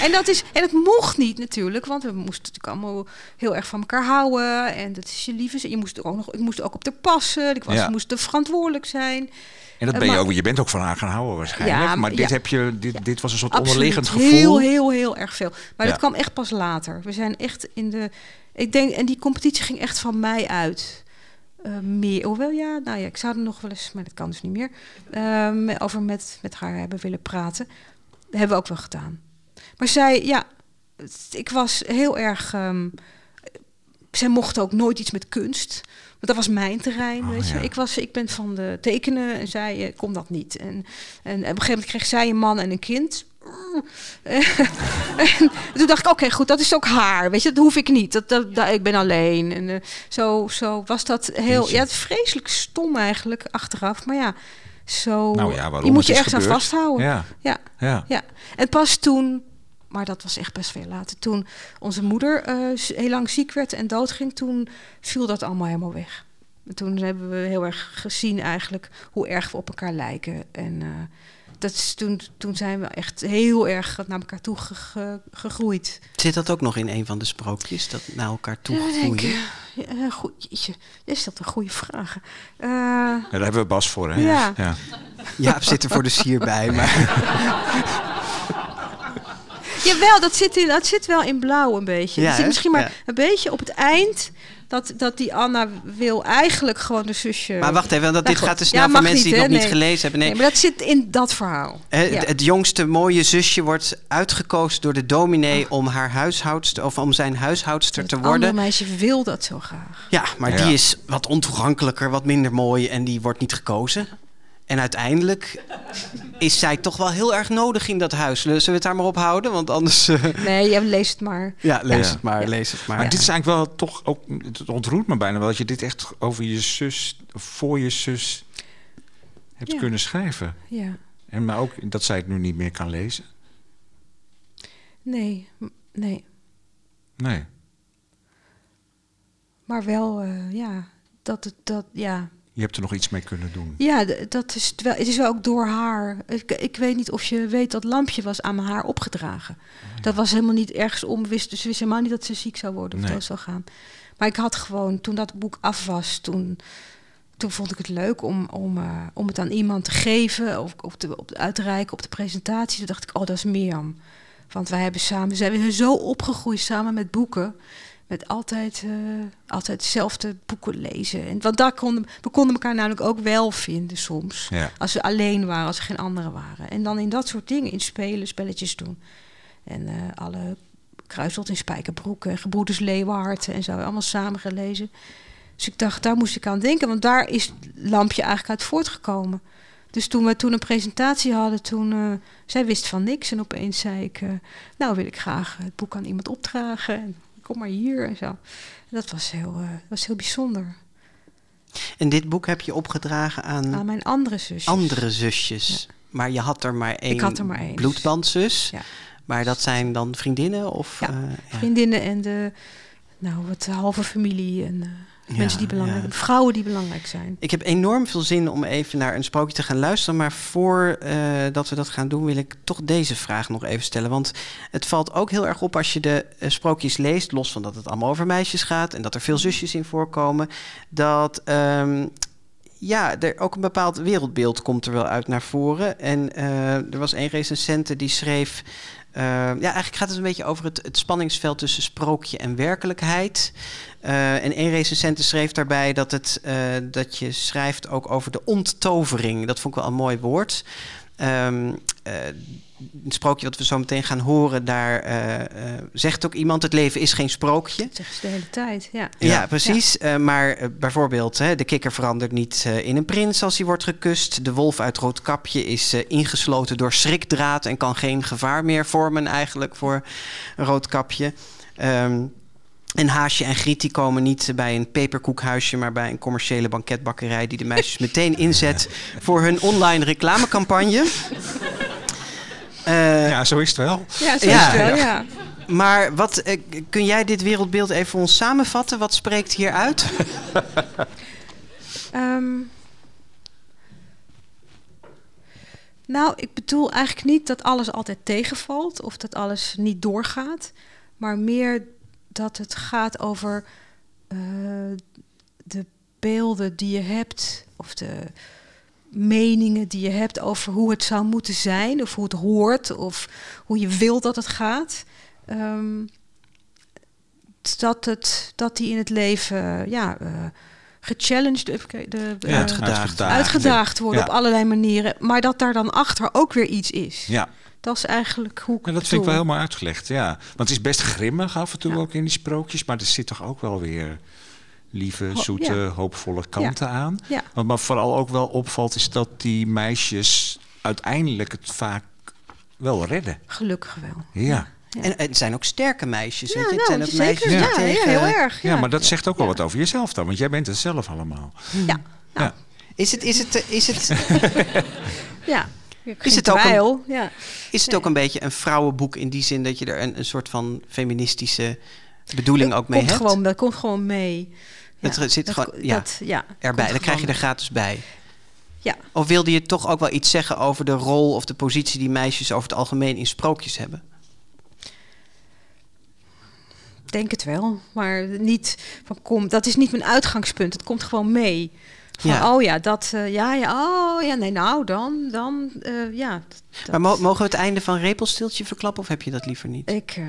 En dat, is, en dat mocht niet natuurlijk, want we moesten natuurlijk allemaal heel erg van elkaar houden. En dat is je lieve. Je moest er ook nog, ik moest ook op de passen. Ik was, moest er verantwoordelijk zijn. En dat Eh, ben je ook, je bent ook van haar gaan houden waarschijnlijk. Ja, maar dit, ja. heb je, dit, dit was een soort Absoluut. onderliggend gevoel. Heel, heel, heel erg veel. Maar dat kwam echt pas later. We zijn echt in de. Ik denk, en die competitie ging echt van mij uit. Eh, meer, hoewel ja, nou ja, ik zou er nog wel eens, maar dat kan dus niet meer, ehm, over met, met haar hebben willen praten. Dat hebben we ook wel gedaan. Maar zij, ja, ik was heel erg. ehm, zij mocht ook nooit iets met kunst. Want dat was mijn terrein. Oh, weet je. ja. ik, was, ik ben van de tekenen en zij eh, kon dat niet. En, en op een gegeven moment kreeg zij een man en een kind. en toen dacht ik, oké, goed, dat is ook haar. Weet je, dat hoef ik niet. Dat, dat, dat- ik ben alleen. En eh, zo, zo was dat heel... Ja, het is vreselijk stom eigenlijk, achteraf. Maar ja, zo... Nou ja, waarom? je moet je ergens aan vasthouden. Ja. Ja. Ja. ja. En pas toen, maar dat was echt best veel later, toen onze moeder eh, heel lang ziek werd en doodging, toen viel dat allemaal helemaal weg. En toen hebben we heel erg gezien eigenlijk hoe erg we op elkaar lijken. En eh, dat is toen, toen zijn we echt heel erg naar elkaar toe ge- ge- gegroeid. Zit dat ook nog in een van de sprookjes, dat naar elkaar toe groeien? Ja, goed, jeetje, je stelt een goede vraag. Eh, Ja, daar hebben we Bas voor, hè? Ja. ja. Jaap zit er voor de sier bij, maar Jawel, dat zit, in, dat zit wel in blauw een beetje. Ja, zit hè? misschien maar Ja. een beetje op het eind. Dat, dat die Anna wil eigenlijk gewoon de zusje. Maar wacht even, want Nou dit goed. gaat te Ja, snel voor mensen die het nog niet gelezen hebben. Nee, Nee, maar dat zit in dat verhaal. Ja. het, het jongste mooie zusje wordt uitgekozen door de dominee om haar huishoudster of om zijn huishoudster Het te andere worden. meisje wil dat zo graag. Ja, maar Ja. die is wat ontoegankelijker, wat minder mooi en die wordt niet gekozen. En uiteindelijk is zij toch wel heel erg nodig in dat huis. Zullen we het daar maar op houden? Want anders. eh, Nee, jij leest het maar. ja, lees Ja. het maar, Ja. lees het maar. Maar dit is eigenlijk wel toch ook, het ontroert me bijna wel dat je dit echt over je zus, of voor je zus hebt Ja. kunnen schrijven. Ja. En maar ook dat zij het nu niet meer kan lezen. Nee, nee. Nee. Maar wel, eh, ja, dat het, dat, ja. Je hebt er nog iets mee kunnen doen. Ja, dat is het wel. Het is wel ook door haar. Ik, ik weet niet of je weet dat lampje was aan mijn haar opgedragen. Dat was helemaal niet ergens onbewust. Dus ze wist helemaal niet dat ze ziek zou worden of Nee. dood zou gaan. Maar ik had gewoon, toen dat boek af was, toen, toen vond ik het leuk om, om, eh, om het aan iemand te geven. Of op de, op de, uit te reiken op de presentatie. Toen dacht ik, oh, dat is Mirjam. Want wij hebben samen, zijn we zo opgegroeid samen met boeken. Met altijd, eh, altijd dezelfde boeken lezen. En, want daar konden, we konden elkaar namelijk ook wel vinden soms. Ja. Als we alleen waren, als er geen anderen waren. En dan in dat soort dingen, in spelen, spelletjes doen. En eh, alle kruiselt in spijkerbroeken, gebroeders Leeuwarden en zo, allemaal samen gelezen. Dus ik dacht, daar moest ik aan denken, want daar is het lampje eigenlijk uit voortgekomen. Dus toen we toen een presentatie hadden, toen eh, zij wist van niks en opeens zei ik, nou wil ik graag het boek aan iemand opdragen. En kom maar hier en zo. En dat was heel, eh, dat was heel bijzonder. En dit boek heb je opgedragen aan Aan mijn andere zusjes. andere zusjes. Maar je had er maar één, had er maar één. bloedbandzus. Ja. Maar dat zijn dan vriendinnen? Of, Ja, eh, ja. Vriendinnen en de, nou, wat halve familie en eh, mensen die belangrijk ja. vrouwen die belangrijk zijn. Ik heb enorm veel zin om even naar een sprookje te gaan luisteren. Maar voordat dat we dat gaan doen, wil ik toch deze vraag nog even stellen. Want het valt ook heel erg op als je de eh, sprookjes leest, los van dat het allemaal over meisjes gaat en dat er veel zusjes in voorkomen, dat ehm, ja, er ook een bepaald wereldbeeld komt er wel uit naar voren. En eh, er was een recensente die schreef. Eh, ja, eigenlijk gaat het een beetje over het, het spanningsveld tussen sprookje en werkelijkheid. Eh, en een recensente schreef daarbij dat, het, eh, dat je schrijft ook over de onttovering. Dat vond ik wel een mooi woord. Ehm een sprookje wat we zo meteen gaan horen, daar eh, eh, zegt ook iemand: het leven is geen sprookje. Dat zeggen ze de hele tijd, ja. Ja, precies. Eh, maar bijvoorbeeld, hè, de kikker verandert niet eh, in een prins als hij wordt gekust. De wolf uit Roodkapje is eh, ingesloten door schrikdraad en kan geen gevaar meer vormen eigenlijk voor een Roodkapje. Ehm en Haasje en Griet die komen niet bij een peperkoekhuisje, maar bij een commerciële banketbakkerij die de meisjes meteen inzet voor hun online reclamecampagne. Eh, Ja, zo is het wel. Ja, zo Ja. is het wel, ja. Maar wat, eh, kun jij dit wereldbeeld even voor ons samenvatten? Wat spreekt hier uit? Ehm, nou, ik bedoel eigenlijk niet dat alles altijd tegenvalt of dat alles niet doorgaat, maar meer dat het gaat over eh, de beelden die je hebt of de meningen die je hebt over hoe het zou moeten zijn of hoe het hoort of hoe je wilt dat het gaat. Ehm, dat, het, dat die in het leven ja, eh, gechallenged, kijken, de, Ja, eh, uitgedaagd. uitgedaagd worden Ja. op allerlei manieren, maar dat daar dan achter ook weer iets is. Ja. Dat is eigenlijk hoe ik Ja, dat vind ik wel helemaal uitgelegd, ja. Want het is best grimmig af en toe Ja. ook in die sprookjes, maar er zit toch ook wel weer lieve, Ho- zoete, ja. hoopvolle kanten aan. Ja. Wat me vooral ook wel opvalt is dat die meisjes uiteindelijk het vaak wel redden. Gelukkig wel. Ja, Ja. En het zijn ook sterke meisjes. Ja, weet je? Het nou, zijn ook meisjes Ja, die ja, tegen... heel erg. ja. maar dat zegt ook wel Ja. wat over jezelf dan, want jij bent het zelf allemaal. Ja, Ja. Is het, is het, is het, ja. Is het ook een-. Ja. is het ook een beetje een vrouwenboek in die zin dat je er een, een soort van feministische bedoeling ook mee komt hebt? Gewoon, dat komt gewoon mee. Het Ja, zit dat gewoon- ja, dat, ja, Erbij, dan krijg je er gratis bij. Ja. Of wilde je toch ook wel iets zeggen over de rol of de positie die meisjes over het algemeen in sprookjes hebben? Ik denk het wel, maar niet van kom. Dat is niet mijn uitgangspunt. Het komt gewoon mee. Van, Ja. oh ja, dat, eh, ja, ja, oh ja, nee, nou dan, dan, eh, ja. dat- Maar mo- mogen we het einde van Repelstiltje verklappen of heb je dat liever niet? ik, eh,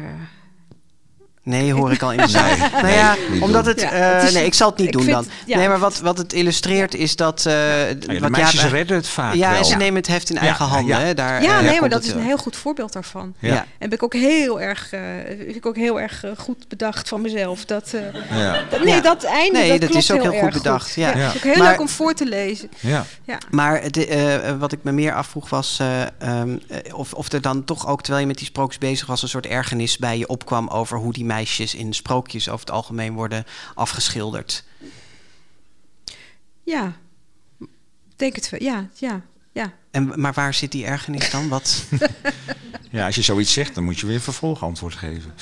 Nee, hoor ik al in de zaal. Nee, nou ja, omdat het... Ja, eh, het is- nee, ik zal het niet doen vind- dan. ja. Nee, maar wat, wat het illustreert is dat... eh Ja, de wat meisjes Jaap- redden het vaak Ja, wel. en ze nemen het heft in eigen Ja, handen. Hè? Daar, ja, eh, nee, maar dat is een heel goed voorbeeld daarvan. Ja. En ben ik ook heel erg, eh, vind ik ook heel erg eh, goed bedacht van mezelf. Dat, eh, Ja. dat- nee, Ja. dat einde, Nee, dat, dat klopt is ook heel goed bedacht, ja. het Ja. is ook heel Maar- leuk om voor te lezen. Ja. Ja. Maar het, eh, eh, wat ik me meer afvroeg was eh, ehm, eh, of, of er dan toch ook, terwijl je met die sprookjes bezig was, een soort ergernis bij je opkwam over hoe die meisjes in sprookjes over het algemeen worden afgeschilderd. Ja, ik denk het wel. Ja, ja, ja. En, maar waar zit die ergernis dan? Wat? ja, als je zoiets zegt, dan moet je weer een vervolgantwoord geven.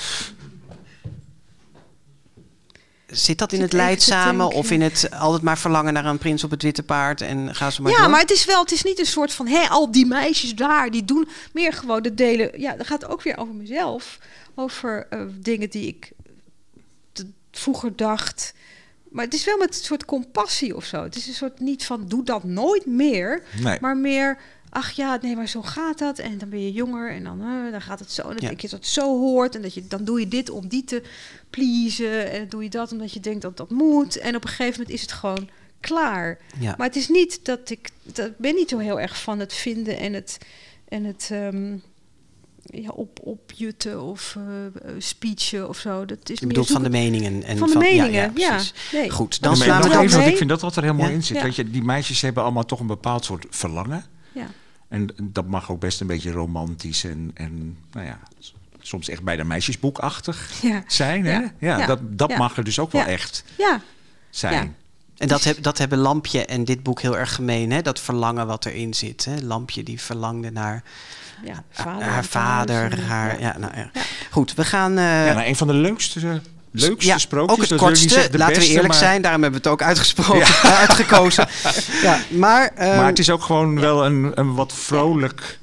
Zit dat in het denken. of in het altijd maar verlangen naar een prins op het witte paard en ga ze maar ja, door? maar het is wel, het is niet een soort van, hé, al die meisjes daar, die doen meer gewoon de delen. Ja, dat gaat ook weer over mezelf. Over eh, dingen die ik vroeger dacht. Maar het is wel met een soort compassie of zo. Het is een soort niet van, doe dat nooit meer. Nee. Maar meer, ach ja, nee, maar zo gaat dat. En dan ben je jonger en dan, eh, dan gaat het zo. En dan Ja. denk je dat het zo hoort. En dat je, dan doe je dit om die te pleasen. En dan doe je dat omdat je denkt dat dat moet. En op een gegeven moment is het gewoon klaar. Ja. Maar het is niet dat ik, dat ben niet zo heel erg van het vinden en het, en het ehm, ja, op, opjutten of eh, eh, speechen of zo. Dat is je bedoelt van de meningen. En van de ja, meningen, ja, ja. precies. Nee. Goed, dan slaan we even, want ik vind dat wat er heel mooi Ja. in zit. Ja. Dat je, die meisjes hebben allemaal toch een bepaald soort verlangen. Ja. En dat mag ook best een beetje romantisch en, en nou ja, soms echt bij de meisjesboekachtig Ja. zijn. Hè? Ja. Dat, dat Ja. mag er dus ook wel echt Ja, zijn. Ja. En dat, heb, dat hebben Lampje en dit boek heel erg gemeen, hè? dat verlangen wat erin zit. Hè? Lampje die verlangde naar ja, vader, haar vader. haar, ja. ja. nou, ja. Ja. Goed, we gaan... eh, Ja, nou, een van de leukste, eh, leukste ja, sprookjes. ook het kortste, laten beste, we eerlijk maar, zijn. Daarom hebben we het ook uitgesproken, uitgekozen. ja, maar, ehm, Maar het is ook gewoon wel een, een wat vrolijk,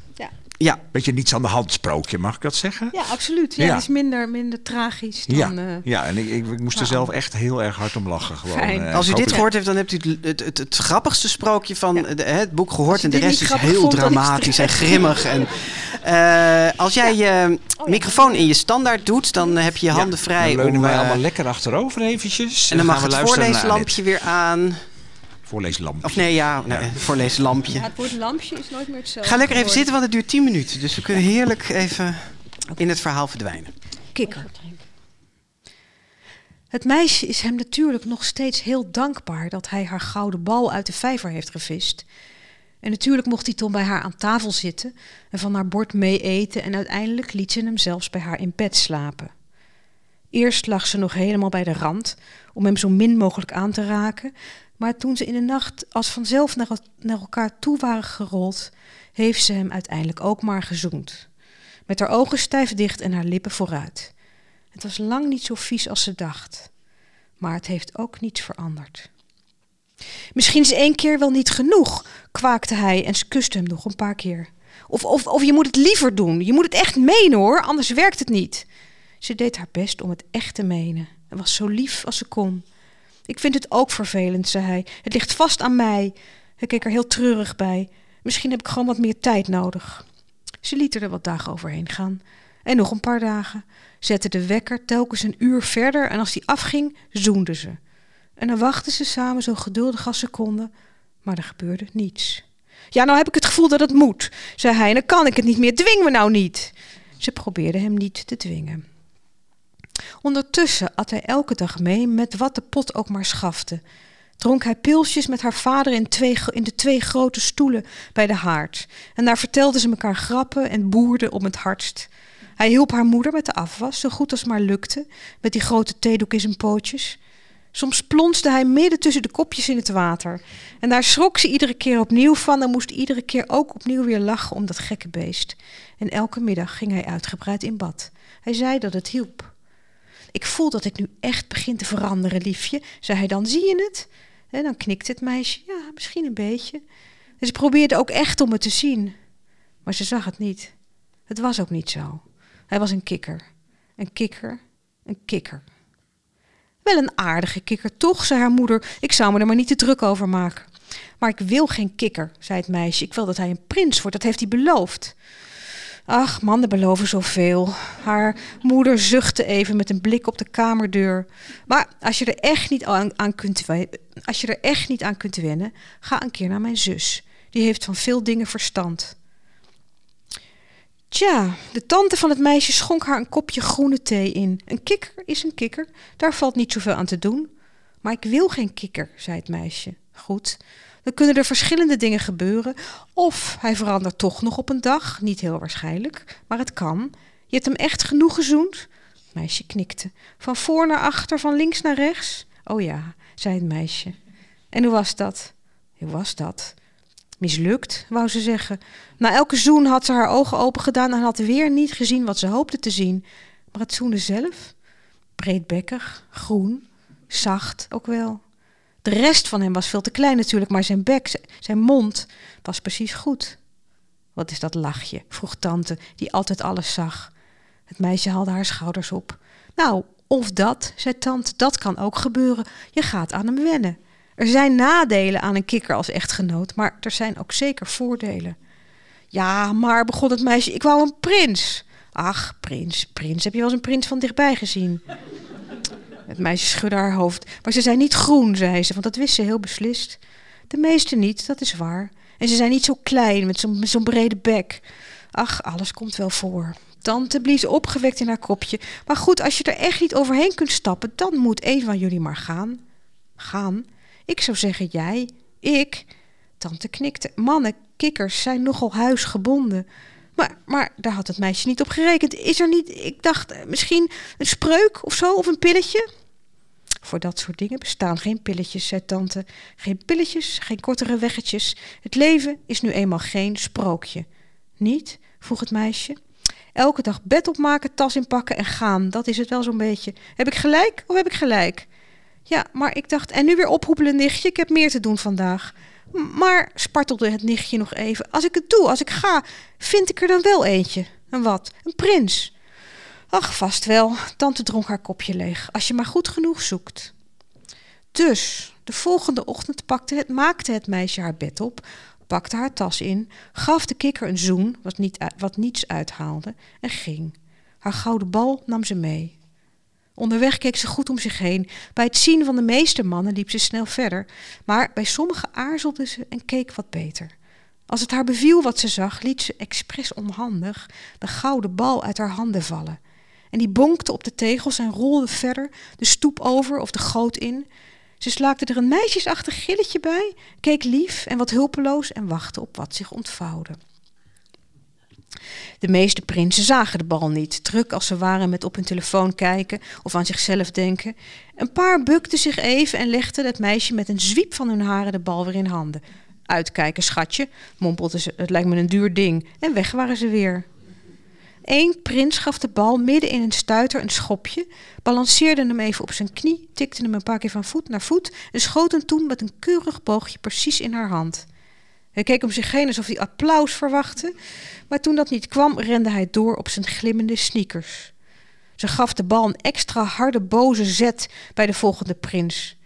Ja. beetje niets aan de hand sprookje, mag ik dat zeggen? ja, absoluut. Ja, Ja. Het is minder, minder tragisch dan... Ja, eh, ja en ik, ik, ik moest er zelf echt heel erg hard om lachen. Gewoon. Fijn. Eh, als u dit gehoord heeft, dan hebt u het, het, het, het grappigste sprookje van Ja. de- hè, het boek gehoord. En de rest is heel vond, dan is het- dramatisch en grimmig. En, eh, als jij je Oh microfoon in je standaard doet, dan heb je je handen Ja, vrij Dan leunen om... wij allemaal lekker achterover eventjes. en dan mag gaan we het voorleeslampje weer aan. Voorleeslampje. Of nee, ja, nee, voorleeslampje. ja, het woord lampje is nooit meer hetzelfde Ga lekker even zitten, want het duurt 10 minuten. Dus we kunnen heerlijk even in het verhaal verdwijnen. kikker. Het meisje is hem natuurlijk nog steeds heel dankbaar dat hij haar gouden bal uit de vijver heeft gevist. En natuurlijk mocht hij toen bij haar aan tafel zitten en van haar bord mee eten en uiteindelijk liet ze hem zelfs bij haar in bed slapen. Eerst lag ze nog helemaal bij de rand om hem zo min mogelijk aan te raken, maar toen ze in de nacht als vanzelf naar, naar elkaar toe waren gerold, heeft ze hem uiteindelijk ook maar gezoend. Met haar ogen stijf dicht en haar lippen vooruit. Het was lang niet zo vies als ze dacht. Maar het heeft ook niets veranderd. Misschien is één keer wel niet genoeg, kwaakte hij en ze kuste hem nog een paar keer. Of, of, of je moet het liever doen. Je moet het echt menen hoor, anders werkt het niet. Ze deed haar best om het echt te menen en was zo lief als ze kon. Ik vind het ook vervelend, zei hij. Het ligt vast aan mij. Hij keek er heel treurig bij. Misschien heb ik gewoon wat meer tijd nodig. Ze liet er wat dagen overheen gaan. En nog een paar dagen. Zette de wekker telkens een uur verder en als die afging, zoenden ze. En dan wachten ze samen zo geduldig als ze konden, maar er gebeurde niets. Ja, nou heb ik het gevoel dat het moet, zei hij, en dan kan ik het niet meer. Dwing me nou niet. Ze probeerde hem niet te dwingen. Ondertussen at hij elke dag mee met wat de pot ook maar schafte. Dronk hij pilsjes met haar vader in, twee, in de twee grote stoelen bij de haard. En daar vertelden ze elkaar grappen en boerden om het hardst. Hij hielp haar moeder met de afwas, zo goed als maar lukte, met die grote theedoek in zijn pootjes. Soms plonsde hij midden tussen de kopjes in het water. En daar schrok ze iedere keer opnieuw van en moest iedere keer ook opnieuw weer lachen om dat gekke beest. En elke middag ging hij uitgebreid in bad. Hij zei dat het hielp. Ik voel dat ik nu echt begin te veranderen, liefje, zei hij dan. Zie je het? En dan knikte het meisje. Ja, misschien een beetje. En ze probeerde ook echt om het te zien. Maar ze zag het niet. Het was ook niet zo. Hij was een kikker. Een kikker. Een kikker. Wel een aardige kikker, toch, zei haar moeder. Ik zou me er maar niet te druk over maken. Maar ik wil geen kikker, zei het meisje. Ik wil dat hij een prins wordt, dat heeft hij beloofd. Ach, mannen beloven zoveel. Haar moeder zuchtte even met een blik op de kamerdeur. Maar als je er echt niet aan, kunt, als je er echt niet aan kunt wennen, ga een keer naar mijn zus. Die heeft van veel dingen verstand. Tja, de tante van het meisje schonk haar een kopje groene thee in. Een kikker is een kikker, daar valt niet zoveel aan te doen. Maar ik wil geen kikker, zei het meisje. Goed, dan kunnen er verschillende dingen gebeuren. Of hij verandert toch nog op een dag, niet heel waarschijnlijk, maar het kan. Je hebt hem echt genoeg gezoend? Het meisje knikte. Van voor naar achter, van links naar rechts? Oh ja, zei het meisje. En hoe was dat? Hoe was dat? Mislukt, wou ze zeggen. Na elke zoen had ze haar ogen open gedaan en had weer niet gezien wat ze hoopte te zien. Maar het zoenen zelf? Breedbekkig, groen, zacht ook wel. De rest van hem was veel te klein natuurlijk, maar zijn bek, zijn mond was precies goed. Wat is dat lachje? vroeg tante, die altijd alles zag. Het meisje haalde haar schouders op. Nou, of dat, zei tante, dat kan ook gebeuren. Je gaat aan hem wennen. Er zijn nadelen aan een kikker als echtgenoot, maar er zijn ook zeker voordelen. Ja, maar begon het meisje, ik wou een prins. Ach, prins, prins, heb je wel eens een prins van dichtbij gezien? Het meisje schudde haar hoofd. Maar ze zijn niet groen, zei ze, want dat wist ze heel beslist. De meeste niet, dat is waar. En ze zijn niet zo klein, met zo'n brede bek. Ach, alles komt wel voor. Tante blies opgewekt in haar kopje. Maar goed, als je er echt niet overheen kunt stappen, dan moet een van jullie maar gaan. Gaan? Ik zou zeggen jij. Ik? Tante knikte. Mannen, kikkers zijn nogal huisgebonden. Maar, maar daar had het meisje niet op gerekend. Is er niet, ik dacht, eh, misschien een spreuk of zo, of een pilletje? Voor dat soort dingen bestaan geen pilletjes, zei tante. Geen pilletjes, geen kortere weggetjes. Het leven is nu eenmaal geen sprookje. Niet? vroeg het meisje. Elke dag bed opmaken, tas inpakken en gaan. Dat is het wel zo'n beetje. Heb ik gelijk of heb ik gelijk? Ja, maar ik dacht, en nu weer ophoepelen, nichtje. Ik heb meer te doen vandaag. Maar, spartelde het nichtje nog even, als ik het doe, als ik ga, vind ik er dan wel eentje. Een wat? Een prins. Ach, vast wel. Tante dronk haar kopje leeg. Als je maar goed genoeg zoekt. Dus, de volgende ochtend pakte het, maakte het meisje haar bed op, pakte haar tas in, gaf de kikker een zoen, wat, niet, wat niets uithaalde, en ging. Haar gouden bal nam ze mee. Onderweg keek ze goed om zich heen. Bij het zien van de meeste mannen liep ze snel verder, maar bij sommigen aarzelde ze en keek wat beter. Als het haar beviel wat ze zag, liet ze expres onhandig de gouden bal uit haar handen vallen. En die bonkte op de tegels en rolde verder de stoep over of de goot in. Ze slaakte er een meisjesachtig gilletje bij, keek lief en wat hulpeloos en wachtte op wat zich ontvouwde. De meeste prinsen zagen de bal niet, druk als ze waren met op hun telefoon kijken of aan zichzelf denken. Een paar bukten zich even en legden het meisje met een zwiep van hun haren de bal weer in handen. Uitkijken, schatje, mompelde ze, het lijkt me een duur ding. En weg waren ze weer. Eén prins gaf de bal midden in een stuiter een schopje, balanceerde hem even op zijn knie, tikte hem een paar keer van voet naar voet en schoot hem toen met een keurig boogje precies in haar hand. Hij keek om zich heen alsof hij applaus verwachtte, maar toen dat niet kwam, rende hij door op zijn glimmende sneakers. Ze gaf de bal een extra harde boze zet bij de volgende prins.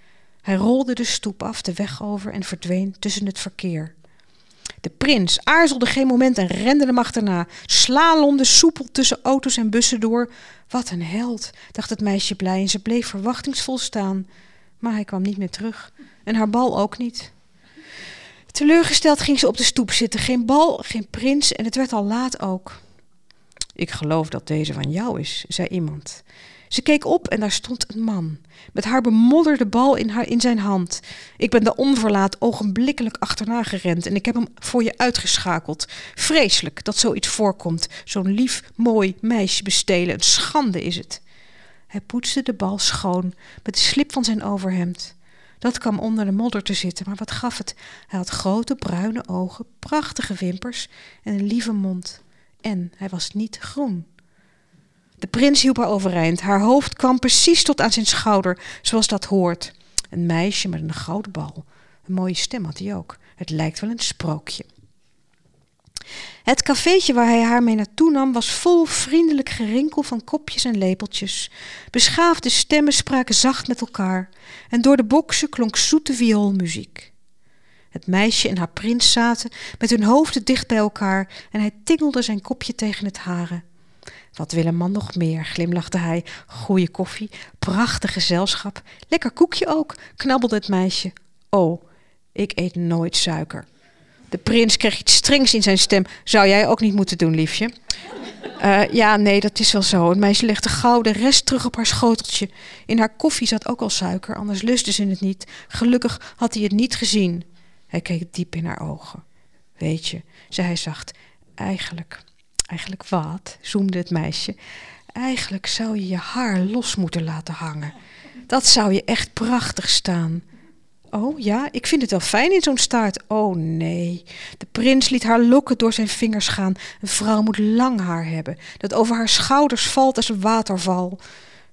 Hij rolde de stoep af, de weg over en verdween tussen het verkeer. De prins aarzelde geen moment en rende hem achterna, slalomde soepel tussen auto's en bussen door. Wat een held, dacht het meisje blij en ze bleef verwachtingsvol staan. Maar hij kwam niet meer terug en haar bal ook niet. Teleurgesteld ging ze op de stoep zitten. Geen bal, geen prins en het werd al laat ook. Ik geloof dat deze van jou is, zei iemand. Ze keek op en daar stond een man, met haar bemodderde bal in, haar, in zijn hand. Ik ben de onverlaat ogenblikkelijk achterna gerend en ik heb hem voor je uitgeschakeld. Vreselijk dat zoiets voorkomt, zo'n lief, mooi meisje bestelen. Een schande is het. Hij poetste de bal schoon met de slip van zijn overhemd. Dat kwam onder de modder te zitten, maar wat gaf het? Hij had grote bruine ogen, prachtige wimpers en een lieve mond. En hij was niet groen. De prins hielp haar overeind. Haar hoofd kwam precies tot aan zijn schouder, zoals dat hoort. Een meisje met een gouden bal. Een mooie stem had hij ook. Het lijkt wel een sprookje. Het cafeetje waar hij haar mee naartoe nam was vol vriendelijk gerinkel van kopjes en lepeltjes. Beschaafde stemmen spraken zacht met elkaar en door de boksen klonk zoete vioolmuziek. Het meisje en haar prins zaten met hun hoofden dicht bij elkaar en hij tingelde zijn kopje tegen het hare. Wat wil een man nog meer, glimlachte hij. Goeie koffie, prachtig gezelschap, lekker koekje ook, knabbelde het meisje. Oh, ik eet nooit suiker. De prins kreeg iets strengs in zijn stem. Zou jij ook niet moeten doen, liefje? Uh, ja, nee, dat is wel zo. Het meisje legde gauw de rest terug op haar schoteltje. In haar koffie zat ook al suiker, anders lustte ze het niet. Gelukkig had hij het niet gezien. Hij keek diep in haar ogen. Weet je, zei hij zacht, eigenlijk, eigenlijk wat, zoemde het meisje. Eigenlijk zou je je haar los moeten laten hangen. Dat zou je echt prachtig staan. Oh ja, ik vind het wel fijn in zo'n staart. Oh nee. De prins liet haar lokken door zijn vingers gaan. Een vrouw moet lang haar hebben, dat over haar schouders valt als een waterval.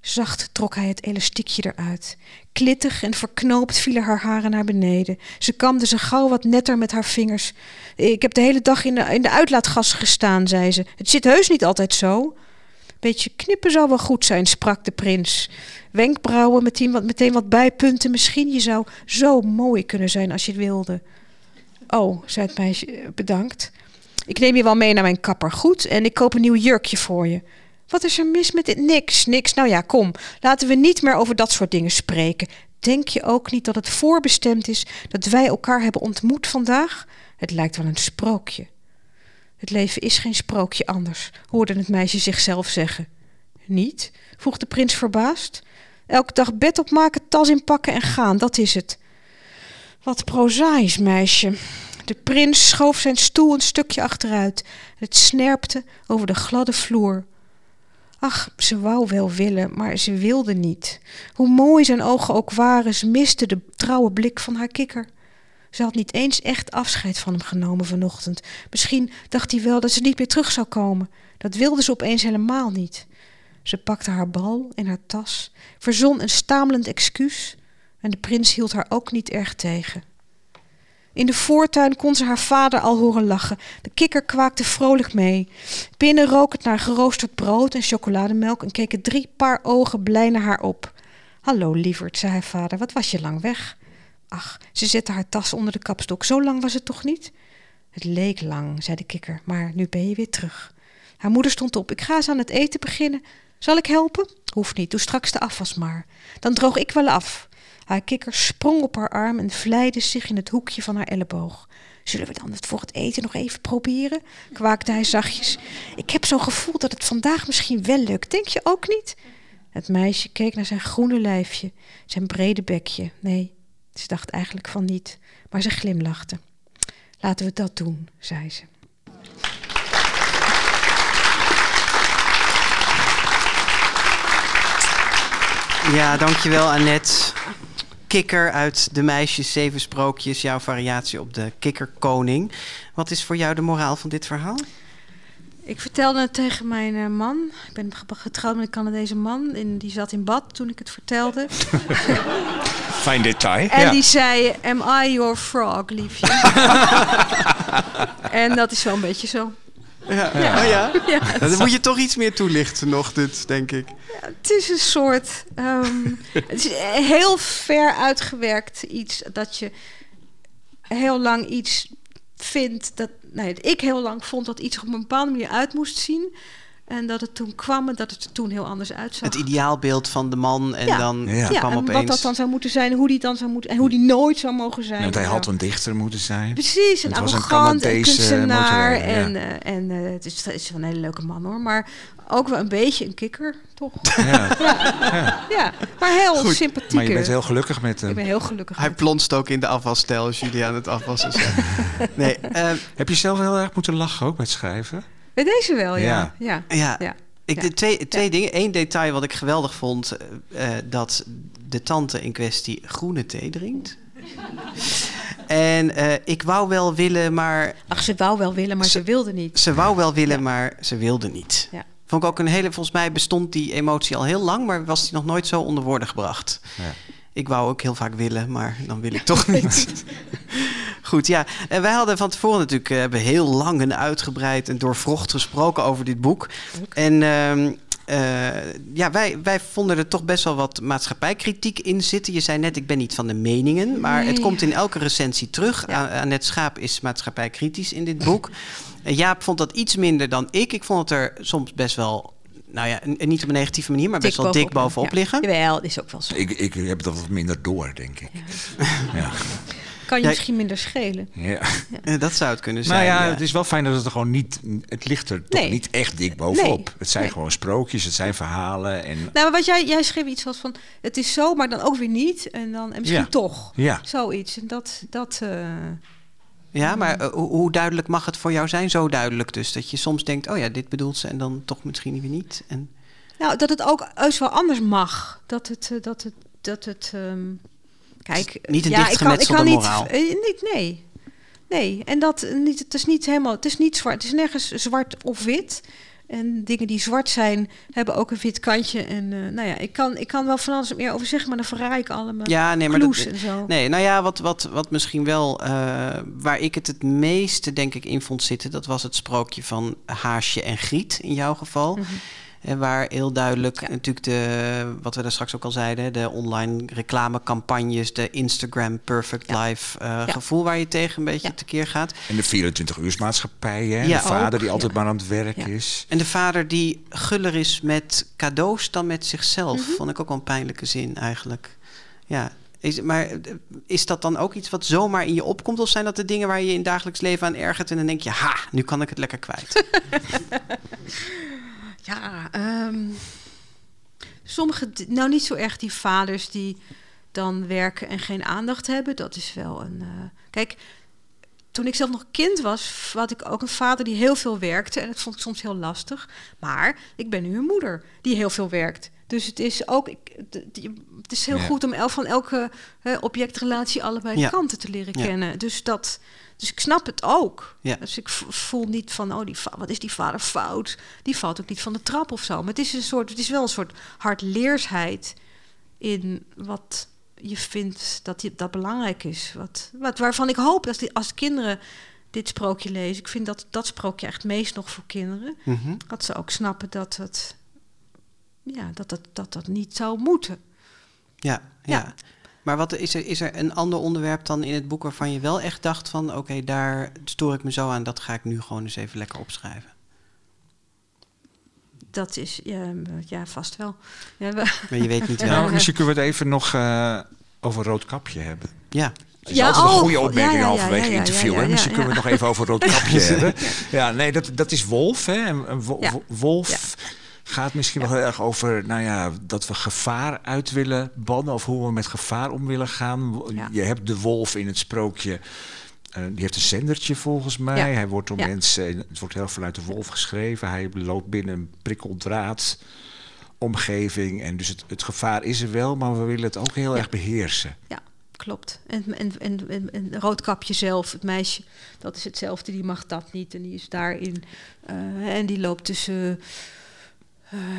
Zacht trok hij het elastiekje eruit. Klittig en verknoopt vielen haar haren naar beneden. Ze kamde ze gauw wat netter met haar vingers. Ik heb de hele dag in de, in de uitlaatgas gestaan, zei ze. Het zit heus niet altijd zo. Beetje knippen zou wel goed zijn, sprak de prins. Wenkbrauwen, meteen wat, meteen wat bijpunten. Misschien je zou zo mooi kunnen zijn als je wilde. Oh, zei het meisje, eh, bedankt. Ik neem je wel mee naar mijn kapper, goed? En ik koop een nieuw jurkje voor je. Wat is er mis met dit? Niks, niks. Nou ja, kom. Laten we niet meer over dat soort dingen spreken. Denk je ook niet dat het voorbestemd is dat wij elkaar hebben ontmoet vandaag? Het lijkt wel een sprookje. Het leven is geen sprookje anders, hoorde het meisje zichzelf zeggen. Niet? vroeg de prins verbaasd. Elke dag bed opmaken, tas inpakken en gaan, dat is het. Wat prozaïs, meisje. De prins schoof zijn stoel een stukje achteruit. Het snerpte over de gladde vloer. Ach, ze wou wel willen, maar ze wilde niet. Hoe mooi zijn ogen ook waren, ze miste de trouwe blik van haar kikker. Ze had niet eens echt afscheid van hem genomen vanochtend. Misschien dacht hij wel dat ze niet meer terug zou komen. Dat wilde ze opeens helemaal niet. Ze pakte haar bal in haar tas, verzon een stamelend excuus en de prins hield haar ook niet erg tegen. In de voortuin kon ze haar vader al horen lachen. De kikker kwaakte vrolijk mee. Binnen rook het naar geroosterd brood en chocolademelk en keken drie paar ogen blij naar haar op. Hallo, lieverd, zei haar vader, wat was je lang weg? Ach, ze zette haar tas onder de kapstok. Zo lang was het toch niet? Het leek lang, zei de kikker, maar nu ben je weer terug. Haar moeder stond op. Ik ga eens aan het eten beginnen. Zal ik helpen? Hoeft niet, doe straks de afwas maar. Dan droog ik wel af. Haar kikker sprong op haar arm en vlijde zich in het hoekje van haar elleboog. Zullen we dan het voor het eten nog even proberen? kwaakte hij zachtjes. Ik heb zo'n gevoel dat het vandaag misschien wel lukt. Denk je ook niet? Het meisje keek naar zijn groene lijfje, zijn brede bekje. Nee, ze dacht eigenlijk van niet, maar ze glimlachte. Laten we dat doen, zei ze. Ja, dankjewel Annette. Kikker uit De Meisjes Zeven Sprookjes, jouw variatie op de kikkerkoning. Wat is voor jou de moraal van dit verhaal? Ik vertelde het tegen mijn uh, man. Ik ben getrouwd met een Canadese man. En die zat in bad toen ik het vertelde. Fijn detail. En die zei: Am I your frog, liefje? en dat is wel een beetje zo. Ja. Ja. Oh ja? ja dan moet je toch iets meer toelichten nog, dit, denk ik. Ja, het is een soort... Um, het is heel ver uitgewerkt iets dat je heel lang iets vindt... Dat, nee, ik heel lang vond dat iets op een bepaalde manier uit moest zien... En dat het toen kwam en dat het er toen heel anders uitzag. Het ideaalbeeld van de man en dan ja. kwam en opeens... wat dat dan zou moeten zijn, hoe die dan zou moeten... En hoe die nooit zou mogen zijn. Want hij had een dichter moeten zijn. Precies, een arrogant, een kunstenaar. En, uh, en uh, het, is, het is wel een hele leuke man hoor. Maar ook wel een beetje een kikker, toch? Ja, ja. ja. maar heel Goed. sympathiek. Maar je bent heel gelukkig met hem. Ik ben heel gelukkig Hij plonst ook in de afwasstijl als jullie aan het afwassen zijn. nee, uh, Heb je zelf heel erg moeten lachen ook met schrijven? Bij deze wel, ja. Ja, ja. ja. Ik, de twee, twee dingen. Eén detail wat ik geweldig vond, uh, dat de tante in kwestie groene thee drinkt. en uh, ik wou wel willen, maar... Ach, ze wou wel willen, maar ze, ze wilde niet. Ze wou wel willen, ja. maar ze wilde niet. Ja. Vond ik ook een hele... Volgens mij bestond die emotie al heel lang, maar was die nog nooit zo onder woorden gebracht. Ja. Ik wou ook heel vaak willen, maar dan wil ik toch niet. Goed, ja. En wij hadden van tevoren natuurlijk eh, hebben heel lang en uitgebreid en doorvrocht gesproken over dit boek. En ehm, eh, ja, wij, wij vonden er toch best wel wat maatschappijkritiek in zitten. Je zei net, ik ben niet van de meningen, maar het komt in elke recensie terug. Ja. Annette Schaap is maatschappijkritisch in dit boek. Jaap vond dat iets minder dan ik. Ik vond het er soms best wel, nou ja, niet op een negatieve manier, maar best wel dik bovenop ja. liggen. Jawel, dat is ook wel zo. Ik, ik heb dat wat minder door, denk ik. Ja. Kan je Ja, misschien minder schelen. Ja. Eh, Dat zou het kunnen zijn. ja, ja. het is wel fijn dat het er gewoon niet... Het ligt er toch Nee. niet echt dik bovenop. Nee. Het zijn Nee. gewoon sprookjes, het zijn verhalen. En Nou, maar wat jij, jij schreef iets als van, het is zo, maar dan ook weer niet. En dan en misschien Ja. toch. ja, Zoiets. En dat, dat eh, Ja, maar eh, hoe, duidelijk mag het voor jou zijn? Zo duidelijk dus. Dat je soms denkt, oh ja, dit bedoelt ze en dan toch misschien weer niet. En, nou, dat het ook eens wel anders mag. Dat het, eh, dat het, dat het, ehm, kijk. Niet een ja, ik kan, ik kan niet, eh, niet, nee. Nee, en dat niet, het is niet helemaal, het is niet zwart, het is nergens zwart of wit. En dingen die zwart zijn, hebben ook een wit kantje. En eh, nou ja, ik kan, ik kan wel van alles meer over zeggen, maar dan verraai ik allemaal ja, nee, maar dat, en zo. Nee, nou ja, wat, wat, wat misschien wel, eh, waar ik het het meeste denk ik in vond zitten, dat was het sprookje van Haasje en Griet in jouw geval. Mhm. En waar heel duidelijk Ja. natuurlijk de, wat we daar straks ook al zeiden, de online reclamecampagnes, de Instagram Perfect Ja. Life eh, Ja. gevoel waar je tegen een beetje Ja. tekeer gaat. en de 24-uursmaatschappij. Hè? Ja, de vader ook, die altijd ja. maar aan het werk Ja. is. En de vader die guller is met cadeaus dan met zichzelf, Mhm. vond ik ook wel een pijnlijke zin eigenlijk. Ja, is, maar is dat dan ook iets wat zomaar in je opkomt? Of zijn dat de dingen waar je in dagelijks leven aan ergert en dan denk je, ha, nu kan ik het lekker kwijt? Ja, ehm, sommige, nou niet zo erg die vaders die dan werken en geen aandacht hebben. Dat is wel een. eh, kijk, toen ik zelf nog kind was, had ik ook een vader die heel veel werkte. En dat vond ik soms heel lastig. Maar ik ben nu een moeder die heel veel werkt. Dus het is ook, ik, het is heel Ja. goed om el, van elke hè, objectrelatie allebei Ja. kanten te leren Ja. kennen. Dus dat, dus ik snap het ook. Ja. Dus ik voel niet van, oh, die wat is die vader fout? Die valt ook niet van de trap of zo. Maar het is, een soort, het is wel een soort hardleersheid in wat je vindt dat, die, dat belangrijk is. Wat, wat, waarvan ik hoop dat die, als kinderen dit sprookje lezen... ik vind dat dat sprookje echt meest nog voor kinderen... Mhm. dat ze ook snappen dat het, ja, dat, dat, dat, dat niet zou moeten. Ja, ja. Ja. Maar wat is er, is er een ander onderwerp dan in het boek waarvan je wel echt dacht van... oké, daar stoor ik me zo aan, dat ga ik nu gewoon eens even lekker opschrijven. Dat is, ja, ja vast wel. Ja, we- Maar je weet niet wel. Nou, misschien kunnen we het even nog eh, over Roodkapje hebben. Ja, Dat is Ja, altijd een oh, goede opmerking ja, ja, ja, halverwege ja, ja, interview. ja, hè? ja, Misschien ja. kunnen we het nog even over Roodkapje hebben. Ja, nee, dat, dat is Wolf. Hè? Wolf gaat misschien wel heel erg over nou ja, dat we gevaar uit willen bannen. Of hoe we met gevaar om willen gaan. Ja. Je hebt de wolf in het sprookje. eh, die heeft een zendertje volgens mij. Ja. Hij wordt door mensen, het wordt heel vanuit de wolf geschreven. Hij loopt binnen een prikkeldraad omgeving. En dus het, het gevaar is er wel, maar we willen het ook heel erg beheersen. Ja, klopt. En, en, en, en, Roodkapje zelf, het meisje, dat is hetzelfde. Die mag dat niet en die is daarin. eh, en die loopt tussen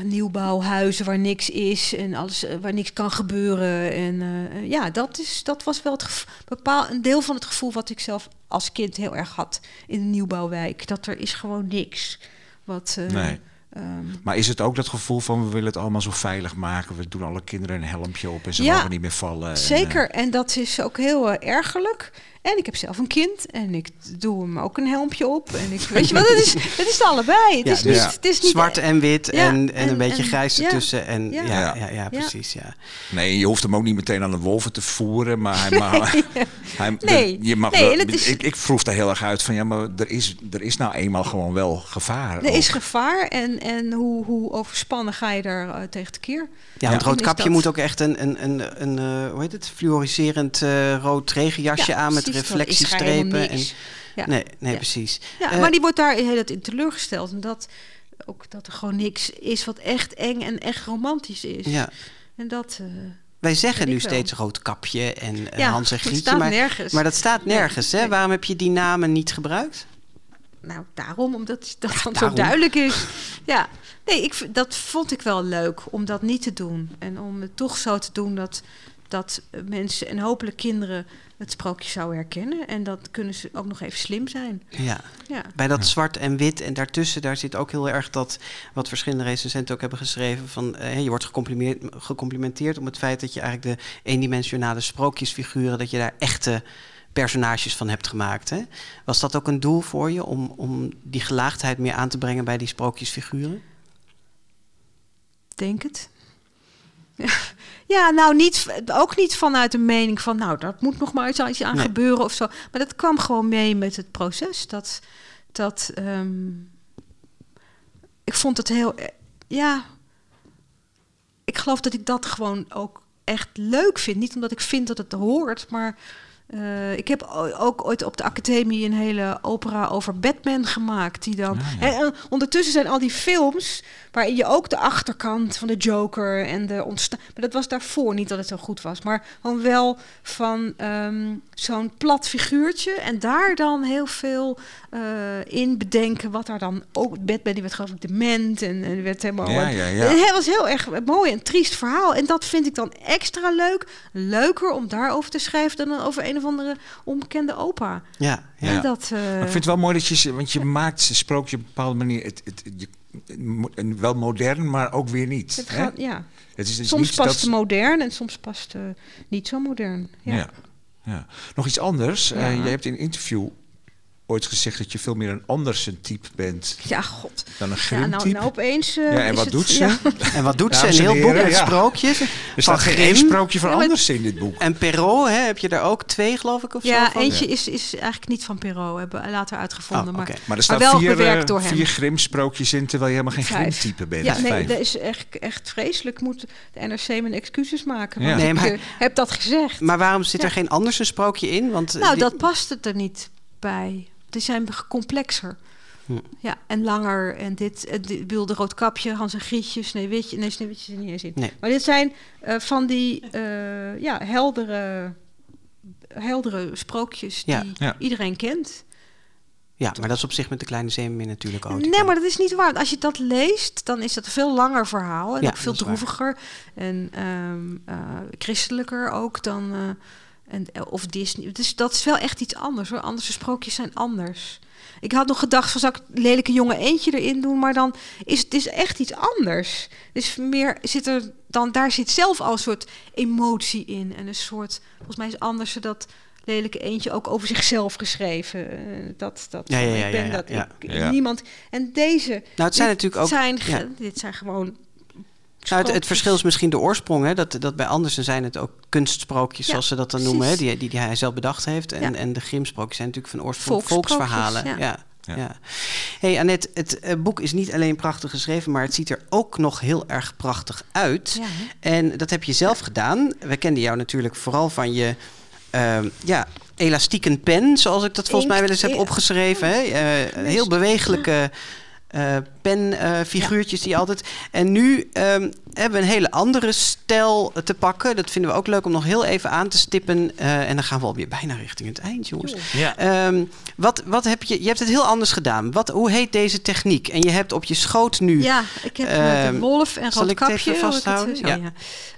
nieuwbouwhuizen waar niks is en alles eh, waar niks kan gebeuren. En eh, ja, dat, is, dat was wel het bepaal, een deel van het gevoel wat ik zelf als kind heel erg had in een nieuwbouwwijk. Dat er is gewoon niks. Wat, eh, Nee. ehm, Maar is het ook dat gevoel van we willen het allemaal zo veilig maken? We doen alle kinderen een helmpje op en ze Ja, mogen niet meer vallen. en, Zeker, en dat is ook heel eh, ergerlijk. En ik heb zelf een kind en ik doe hem ook een helmpje op. En ik, weet je wat, het is, het is allebei. Het Ja, is dus niet, het is niet zwart en wit Ja, en, en, een en- beetje en- grijs ja, ertussen. En, ja, ja. ja. Ja, precies. Ja. nee, je hoeft hem ook niet meteen aan de wolven te voeren, maar hij mag. hij, Nee, je mag nee, wel- het is- ik, ik vroeg daar heel erg uit van ja, maar er is, er is nou eenmaal gewoon wel gevaar. Er is gevaar en, en hoe, hoe overspannen ga je daar eh, tegen tekeer? Ja, want Dan is roodkapje dat- moet ook echt een, een, een, een eh, hoe heet het, fluoriserend eh, rood regenjasje Ja, aan met reflectiestrepen. En. Ja. Nee, nee Ja. precies. Ja, Eh, maar die wordt daar heel het in teleurgesteld. En dat, ook dat er gewoon niks is wat echt eng en echt romantisch is. ja. En dat... eh, Wij zeggen nu wel. steeds roodkapje en eh, ja, Hans en Grietje. Maar, nergens. maar dat staat nergens. Hè? Waarom heb je die namen niet gebruikt? Nou, daarom, omdat dat dan daarom. zo duidelijk is. Ja, nee, ik, dat vond ik wel leuk om dat niet te doen. En om het toch zo te doen dat, dat mensen en hopelijk kinderen het sprookje zouden herkennen. En dat kunnen ze ook nog even slim zijn. Ja. Ja. Bij dat zwart en wit en daartussen, daar zit ook heel erg dat, wat verschillende recensenten ook hebben geschreven, van eh, je wordt gecomplimenteerd, gecomplimenteerd om het feit dat je eigenlijk de eendimensionale sprookjesfiguren, dat je daar echte personages van hebt gemaakt. Hè? Was dat ook een doel voor je om, om die gelaagdheid meer aan te brengen bij die sprookjesfiguren? Denk het. Ja, nou niet, ook niet vanuit de mening van, nou, dat moet nog maar iets aan Nee. gebeuren of zo. Maar dat kwam gewoon mee met het proces. Dat, dat ehm, ik vond het heel, eh, ja, ik geloof dat ik dat gewoon ook echt leuk vind. Niet omdat ik vind dat het hoort, maar eh, ik heb ook ooit op de academie een hele opera over Batman gemaakt. Die dan, Ah, ja. en, en ondertussen zijn al die films waarin je ook de achterkant van de Joker en de ontstaan. Maar dat was daarvoor niet dat het zo goed was, maar gewoon wel van ehm, zo'n plat figuurtje en daar dan heel veel eh, in bedenken wat daar dan ook Batman die werd geloof ik dement en, en werd helemaal. Ja, ja, ja. Het was heel erg een mooi en triest verhaal en dat vind ik dan extra leuk, leuker om daarover te schrijven dan over een of andere onbekende opa. Ja, ja. En dat. eh, Maar ik vind het wel mooi dat je, ze- want je maakt een sprookje op een bepaalde manier, het, het, je, en wel modern, maar ook weer niet. het gaat, ja. Het is, het is Soms past het modern en soms past het niet zo modern. Ja. Ja. ja. Nog iets anders. Ja. Eh, jij hebt in een interview ooit gezegd dat je veel meer een Andersen-type bent Ja, god. dan een Ja, Grim-type. nou, nou opeens. eh, Ja, en wat het- doet ze? ja. En wat doet ze? Een en heel boek met ja. sprookjes. Er staat geen één sprookje van Ja, Andersen in dit boek. En Perrault, hè, heb je er ook twee, geloof ik, of zo? Ja, van? eentje is, is eigenlijk niet van Perrault, hebben we later uitgevonden. Oh, maar. Maar er staan wel vier, bewerkt eh, door hem. vier Grimm-sprookjes in, terwijl je helemaal geen Vijf. Grimm-type bent. Ja, nee, dat is echt, echt vreselijk. Moet de NRC mijn excuses maken. Ja. Want Nee, ik maar- eh, heb dat gezegd. Maar waarom zit er Ja. geen anders een sprookje in? Want, nou, dat past het er niet bij. Die zijn complexer. Hm. Ja, en langer. En dit, eh, dit wilde roodkapje, Hans en Grietje, Sneeuwwitje. Nee, Sneeuwwitje zit er niet eens in. Nee. Maar dit zijn eh, van die eh, ja, heldere, heldere sprookjes die Ja. Ja. iedereen kent. Ja, maar dat is op zich met de kleine zeemermin natuurlijk ook. Nee, maar dat is niet waar. Als je dat leest, dan is dat een veel langer verhaal. En Ja, ook veel droeviger. En ehm, eh, christelijker ook dan... en, eh, of Disney. Dus dat is wel echt iets anders hoor. Andere sprookjes zijn anders. Ik had nog gedacht van, zal ik lelijke jonge eentje erin doen? Maar dan is het is echt iets anders. Dus meer zit er dan... Daar zit zelf al een soort emotie in. En een soort... Volgens mij is anders dat lelijke eentje ook over zichzelf geschreven. Eh, dat, dat, Ja, ja, ja, ik ben ja, ja, dat. ja. Ik, Ja. Niemand. En deze. Nou, het zijn dit natuurlijk ook... Zijn. Dit zijn gewoon. Nou, het, verschil is misschien de oorsprong. Hè? Dat, dat bij Andersen zijn het ook kunstsprookjes, Ja, zoals ze dat dan noemen, hè? Die, die, die hij zelf bedacht heeft. En, Ja. en de Grimmsprookjes zijn natuurlijk van oorsprong volksverhalen. ja. Ja. Ja. Ja. Hey Annette, het eh, boek is niet alleen prachtig geschreven, maar het ziet er ook nog heel erg prachtig uit. En dat heb je zelf gedaan. We kenden jou natuurlijk vooral van je ehm, ja, elastieken pen, zoals ik dat volgens mij wel eens heb opgeschreven. Hè? Eh, heel bewegelijke eh penfiguurtjes die altijd. En nu ehm, hebben we een hele andere stijl te pakken. Dat vinden we ook leuk om nog heel even aan te stippen. Eh, en dan gaan we alweer bijna richting het eind, jongens. Ja. Ehm, wat, wat heb je? Je hebt het heel anders gedaan. Wat, hoe heet deze techniek? En je hebt op je schoot nu. Ja, ik heb uh, Ehm, de wolf en zal rood ik het kapje. even hoe ik vasthouden? het, eh, zo, Ja.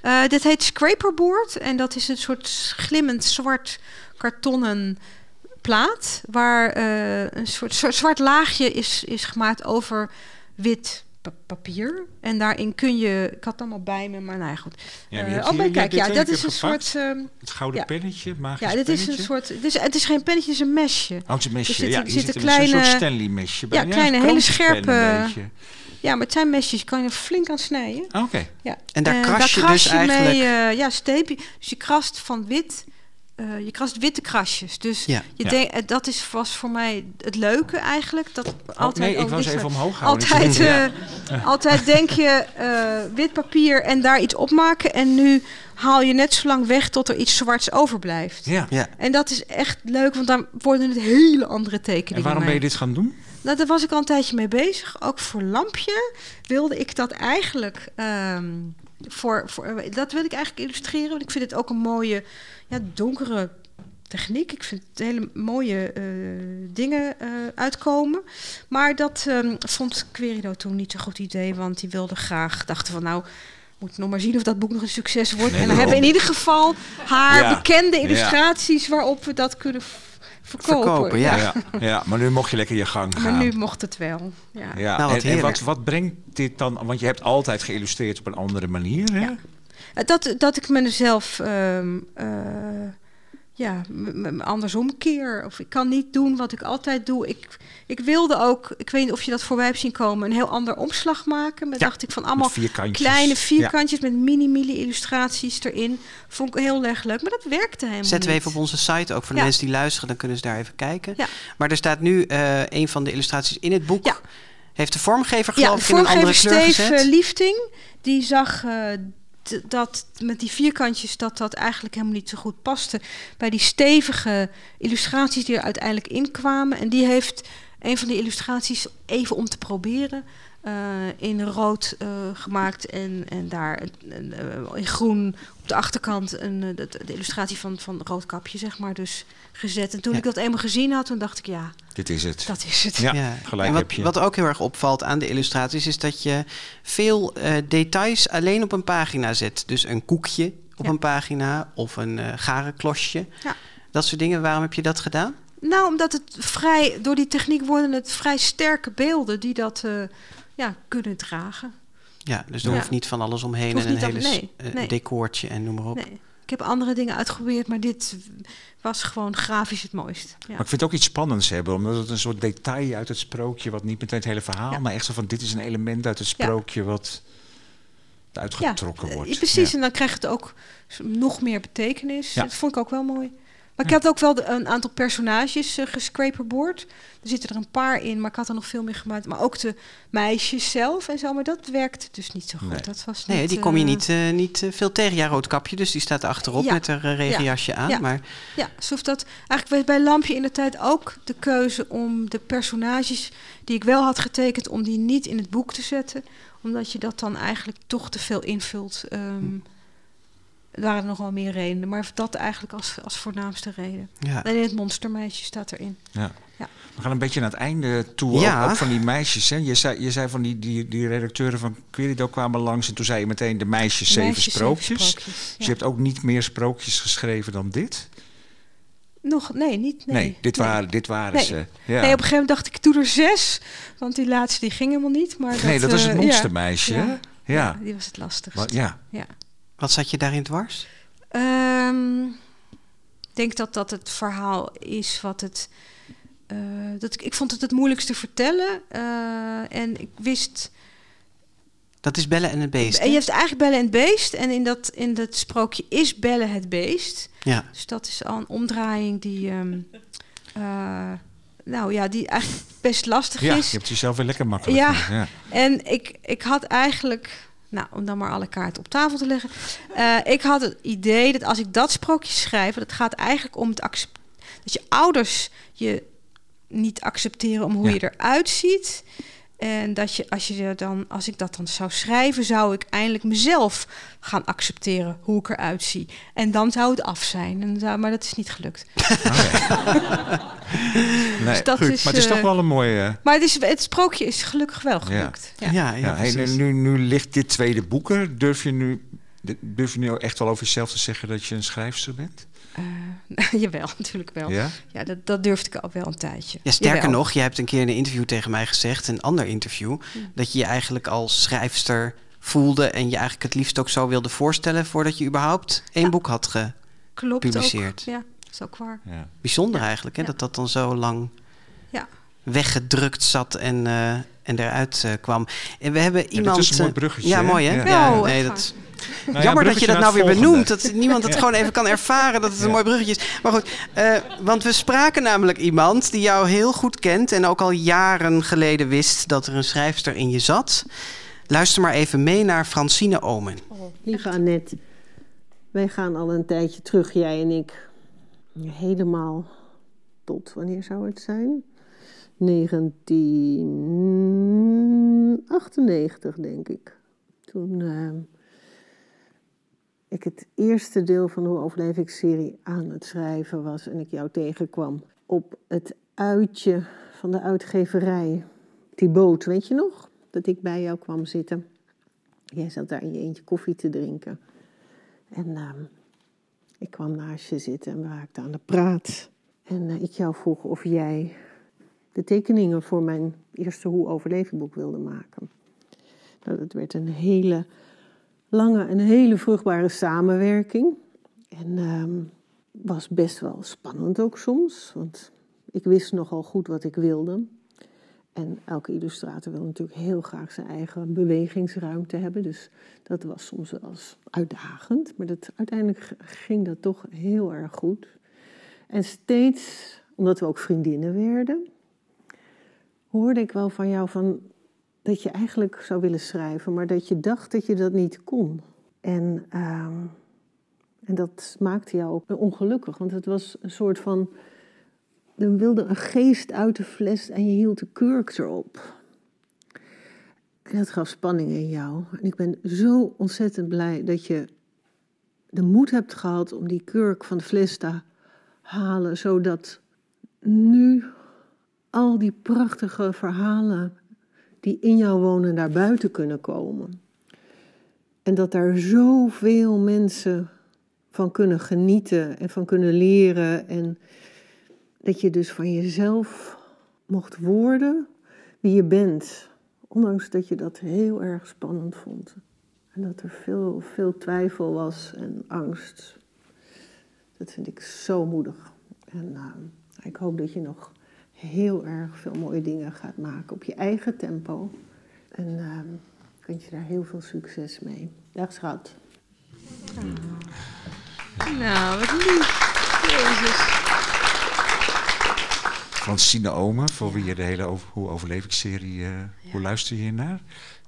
ja. Eh, dit heet scraperboard en dat is een soort glimmend zwart kartonnen plaat waar eh, een soort, soort zwart laagje is, is gemaakt over wit pa- papier. En daarin kun je, ik had het allemaal bij me, maar nou ja, goed. Ja, Eh, heb oh, maar kijk, dit ja, dat is een gepakt. soort. ehm, Het gouden ja. pennetje, magisch ja, dit is een soort. Het is, het is geen pennetje, het is een mesje. Oh, het is een mesje. Er zit- ja, hier zit zit een een soort kleine- Stanley mesje bij. Ja, kleine, hele scherpe-. Ja, maar het zijn mesjes, kan je er flink aan snijden. Oké. Ja. En daar Eh, kras je kras dus eigenlijk- mee, eh, ja, steepje. Dus je krast van wit. Eh, je krast witte krasjes. Dus Ja. je Ja. eh, dat is, was voor mij het leuke eigenlijk. Dat altijd, Oh, nee, ik ze even omhoog houden. Altijd, Ja. eh, altijd denk je eh, wit papier en daar iets op maken. En nu haal je net zo lang weg tot er iets zwarts overblijft. Ja. Ja. En dat is echt leuk, want dan worden het hele andere tekeningen. En waarom ben je dit gaan doen? Nou, daar was ik al een tijdje mee bezig. Ook voor Lampje wilde ik dat eigenlijk. ehm, voor, voor, dat wil ik eigenlijk illustreren. Want ik vind het ook een mooie, ja, donkere techniek. Ik vind het hele mooie eh, dingen eh, uitkomen. Maar dat ehm, vond Querido toen niet zo'n goed idee. Want die wilde graag, dachten van nou. moet nog maar zien of dat boek nog een succes wordt. en dan hebben we in ieder geval haar Ja. bekende Ja. illustraties waarop we dat kunnen verkopen. Verkopen, ja. Ja, ja, maar nu mocht je lekker je gang gaan. Maar nu mocht het wel. Ja. Ja, Nou, wat en, en wat, heerlijk. wat brengt dit dan? Want je hebt altijd geïllustreerd op een andere manier. Hè? Eh, Dat, dat ik mezelf ehm, eh, ja, andersom keer. Of ik kan niet doen wat ik altijd doe. Ik, ik wilde ook, ik weet niet of je dat voorbij hebt zien komen, een heel ander omslag maken. Met Ja, dacht ik van allemaal vierkantjes. kleine vierkantjes met mini-mini illustraties erin. Vond ik heel erg leuk, maar dat werkte helemaal Zetten we even op onze site ook voor de Ja. mensen die luisteren, dan kunnen ze daar even kijken. Maar er staat nu eh, een van de illustraties in het boek. Heeft de vormgever Ja, geloof ik in een andere kleur Steve gezet? eh, Liefting, die zag dat met die vierkantjes dat dat eigenlijk helemaal niet zo goed paste bij die stevige illustraties die er uiteindelijk in kwamen. En die heeft een van die illustraties even om te proberen eh, in rood eh, gemaakt en, en daar eh, in groen op de achterkant een, de, de illustratie van, van Roodkapje, zeg maar, dus gezet. En toen Ja. ik dat eenmaal gezien had, toen dacht ik, ja, Dit is het. dat is het. Ja, Ja, gelijk en wat, heb je. wat ook heel erg opvalt aan de illustraties is dat je veel eh, details alleen op een pagina zet. Dus een koekje op Ja. een pagina of een eh garenklosje. Ja. Dat soort dingen. Waarom heb je dat gedaan? Nou, omdat het vrij, door die techniek worden het vrij sterke beelden die dat eh, ja, kunnen dragen. Ja, dus er Ja. hoeft niet van alles omheen en een hele nee, eh, nee. decoortje en noem maar op. Nee. Ik heb andere dingen uitgeprobeerd, maar dit was gewoon grafisch het mooist. Ja. Maar ik vind het ook iets spannends hebben, omdat het een soort detail uit het sprookje, wat niet meteen het hele verhaal, Ja. maar echt zo van dit is een element uit het sprookje wat uitgetrokken wordt. Precies, en dan krijgt het ook nog meer betekenis. Dat vond ik ook wel mooi. Maar ik had ook wel de- een aantal personages uh, gescraperboard. Er zitten er een paar in, maar ik had er nog veel meer gemaakt. Maar ook de meisjes zelf en zo. Maar dat werkte dus niet zo goed. Nee. Dat was Nee, die kom je eh, niet, eh, niet veel tegen. Ja, roodkapje, dus die staat er achterop Ja. met haar regenjasje aan. Ja. Maar Ja, alsof dat eigenlijk bij Lampje in de tijd ook de keuze om de personages die ik wel had getekend, om die niet in het boek te zetten. Omdat je dat dan eigenlijk toch te veel invult. Ehm, er waren nog wel meer redenen, maar dat eigenlijk als, als voornaamste reden. ja. En het monstermeisje staat erin. We gaan een beetje naar het einde toe, Ja. ook, ook van die meisjes. Hè? Je, zei, je zei van die, die, die redacteuren van Querido kwamen langs en toen zei je meteen de meisjes zeven Meisjes, zeven sprookjes. sprookjes, Dus ja. je hebt ook niet meer sprookjes geschreven dan dit? Nog, nee, niet. Nee, dit, nee. Waren, dit waren Nee. ze. Ja. Nee, op een gegeven moment dacht ik, ik doe er zes. Want die laatste die ging helemaal niet. Maar nee, dat was eh, het ja. monstermeisje. Ja. Ja. Ja, die was het lastigst. Wat- ja. Wat zat je daarin dwars? Ehm, ik denk dat dat het verhaal is wat het. eh, dat ik, ik vond het het moeilijkste vertellen. eh, en ik wist. Dat is Bellen en het Beest. En je hebt eigenlijk Bellen en het Beest. En in dat, in dat sprookje is Bellen het Beest. Ja. Dus dat is al een omdraaiing die. ehm, eh, nou ja, die eigenlijk best lastig ja, je is. hebt jezelf weer lekker makkelijk Ja. ja. En ik, ik had eigenlijk, nou, om dan maar alle kaarten op tafel te leggen. eh, ik had het idee dat als ik dat sprookje schrijf, dat gaat eigenlijk om het dat je ouders je niet accepteren om hoe Ja. je eruit ziet. En dat je, als, je dan, als ik dat dan zou schrijven, zou ik eindelijk mezelf gaan accepteren hoe ik eruit zie. En dan zou het af zijn. En zou, maar dat is niet gelukt. Nee, Dus dat goed, is, maar het is toch eh, wel een mooie... Maar het, is, het sprookje is gelukkig wel gelukt. Ja. Ja, ja, Ja, hey, precies. nu, nu ligt dit tweede boek er. Durf je nu, durf je nu echt wel over jezelf te zeggen dat je een schrijfster bent? Eh, jawel, natuurlijk wel. Ja? Ja, dat, dat durfde ik al wel een tijdje. Ja, sterker Jawel. nog, je hebt een keer in een interview tegen mij gezegd, een ander interview, dat je je eigenlijk als schrijfster voelde en je eigenlijk het liefst ook zo wilde voorstellen voordat je überhaupt één Ja. boek had ge... Klopt gepubliceerd. ook. Ja, dat is ook waar. Ja. Bijzonder eigenlijk, hè, Ja. dat dat dan zo lang Ja. weggedrukt zat en, eh, en eruit eh, kwam. En we hebben iemand... is een mooi bruggetje, Ja, mooi hè? Ja. Ja, nee, dat, Nou ja, Jammer dat je dat nou weer benoemt. Dat niemand het gewoon even kan ervaren dat het een mooi bruggetje is. Maar goed, eh, want we spraken namelijk iemand die jou heel goed kent... en ook al jaren geleden wist dat er een schrijfster in je zat. Luister maar even mee naar Francine Omen. Lieve Annette, wij gaan al een tijdje terug, jij en ik, helemaal tot wanneer zou het zijn? 1998, denk ik. Toen eh, ik het eerste deel van de Hoe overleef ik serie aan het schrijven was en ik jou tegenkwam op het uitje van de uitgeverij. Die boot, weet je nog? Dat ik bij jou kwam zitten. Jij zat daar in je eentje koffie te drinken. En ehm, ik kwam naast je zitten en we raakten aan de praat. En eh, ik jou vroeg of jij de tekeningen voor mijn eerste Hoe overleef ik boek wilde maken. Nou, dat werd een hele lange en hele vruchtbare samenwerking. En ehm, was best wel spannend ook soms, want ik wist nogal goed wat ik wilde. En elke illustrator wil natuurlijk heel graag zijn eigen bewegingsruimte hebben. Dus dat was soms wel eens uitdagend. Maar dat, uiteindelijk ging dat toch heel erg goed. En steeds, omdat we ook vriendinnen werden, hoorde ik wel van jou van dat je eigenlijk zou willen schrijven, maar dat je dacht dat je dat niet kon. En, ehm, en dat maakte jou ook ongelukkig, want het was een soort van. Er wilde een geest uit de fles en je hield de kurk erop. En dat gaf spanning in jou. En ik ben zo ontzettend blij dat je de moed hebt gehad om die kurk van de fles te halen, zodat nu al die prachtige verhalen die in jou wonen naar buiten kunnen komen. En dat daar zoveel mensen van kunnen genieten en van kunnen leren. En dat je dus van jezelf mocht worden wie je bent. Ondanks dat je dat heel erg spannend vond. En dat er veel, veel twijfel was en angst. Dat vind ik zo moedig. En uh, ik hoop dat je nog heel erg veel mooie dingen gaat maken op je eigen tempo. En uh, ik wens je daar heel veel succes mee. Dag schat. Nou, wat lief. Jezus. Francine Omen, voor wie je de hele over, Hoe overleef ik serie, uh, hoe luister je naar?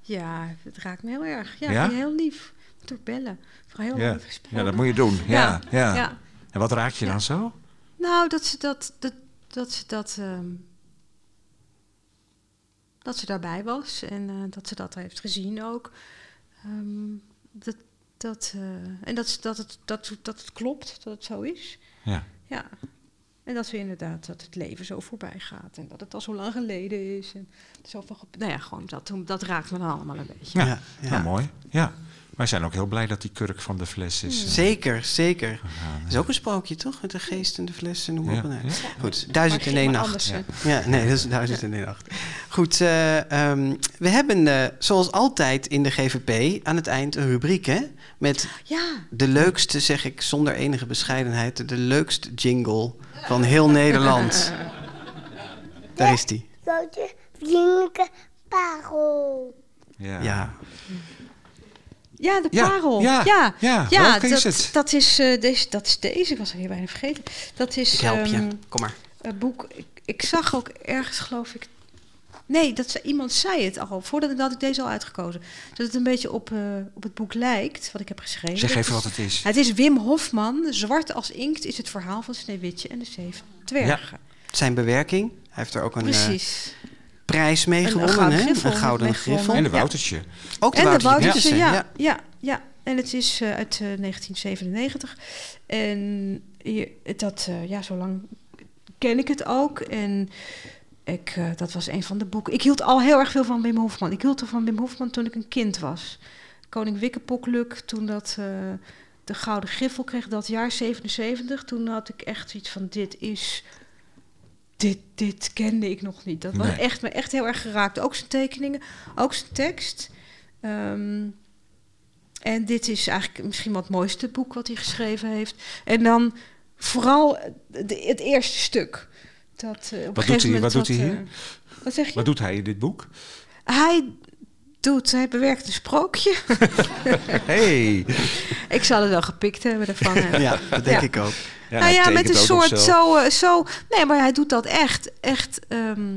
Ja, het raakt me heel erg. Ja, Ja? heel lief. Ook bellen. Voor heel Ja. ja, dat moet je doen. Ja, ja. ja. En wat raakt je Ja. dan zo? Nou, dat ze dat, dat, dat ze dat, ehm, dat ze daarbij was en eh, dat ze dat heeft gezien ook. Ehm, dat, dat, eh, en dat, ze- dat, het, dat, dat het klopt, dat het zo is. Ja. Ja. En dat we inderdaad, dat het leven zo voorbij gaat en dat het al zo lang geleden is. En zoveel, nou ja, gewoon dat, dat raakt me dan allemaal een beetje. Ja, Ja, ja. Nou, mooi. Ja. Wij zijn ook heel blij dat die kurk van de fles is. eh, Zeker, zeker. gegaan. Dat is ook een sprookje, toch? Met de geest en de fles en noem maar Ja, op. Goed, duizend en één nacht. anders, Ja. nee, dat is duizend en één nacht. Goed, eh, ehm, we hebben eh, zoals altijd in de GVP aan het eind een rubriek, hè? Met Ja, de leukste, zeg ik zonder enige bescheidenheid, de leukste jingle van heel Nederland. Daar is die. grote vriendelijke parel. Ja. Ja, Ja, de Ja, parel. ja, ja, ja. ja, Welke is dat, het? Dat is, eh, deze, dat is deze, ik was er hier bijna vergeten. Dat is ik help je. ehm, Kom maar. een boek. Ik, ik zag ook ergens, geloof ik. Nee, dat ze, iemand zei het al, voordat ik, dat ik deze al uitgekozen. Dat het een beetje op, eh, op het boek lijkt, wat ik heb geschreven. Zeg Dat even wat het is. Het is Wim Hofman. Zwart als inkt is het verhaal van Sneeuwwitje en de zeven dwergen. Zijn bewerking. Hij heeft er ook een eh, Precies. Prijs mee Een gewonnen, gouden hè? griffel Een gouden meegewonnen. griffel. En de Ja. Woutertje. Ook de en de Woutertje ja, ja. ja. ja, En het is eh, uit eh, 1997. En je, dat, eh, ja, zo lang ken ik het ook. En ik, eh, dat was een van de boeken. Ik hield al heel erg veel van Wim Hofman. Ik hield er van Wim Hofman toen ik een kind was. Koning Wikkepokluk, toen dat eh, de Gouden Griffel kreeg, dat jaar 77. Toen had ik echt zoiets van, dit is... Dit, dit kende ik nog niet. Dat was Nee. echt, me echt heel erg geraakt. Ook zijn tekeningen, ook zijn tekst. Ehm, en dit is eigenlijk misschien wel het mooiste boek wat hij geschreven heeft. En dan vooral de- het eerste stuk. Dat, eh, op Wat doet hij- wat doet hij hier? eh, wat zeg je? Wat doet hij in dit boek? Hij doet, hij bewerkt een sprookje. Hey. ik zal het wel gepikt hebben ervan. hè. Ja, dat denk Ja. ik ook. Ja, nou ja, met een soort zo, eh, zo. Nee, maar hij doet dat echt. Echt. ehm,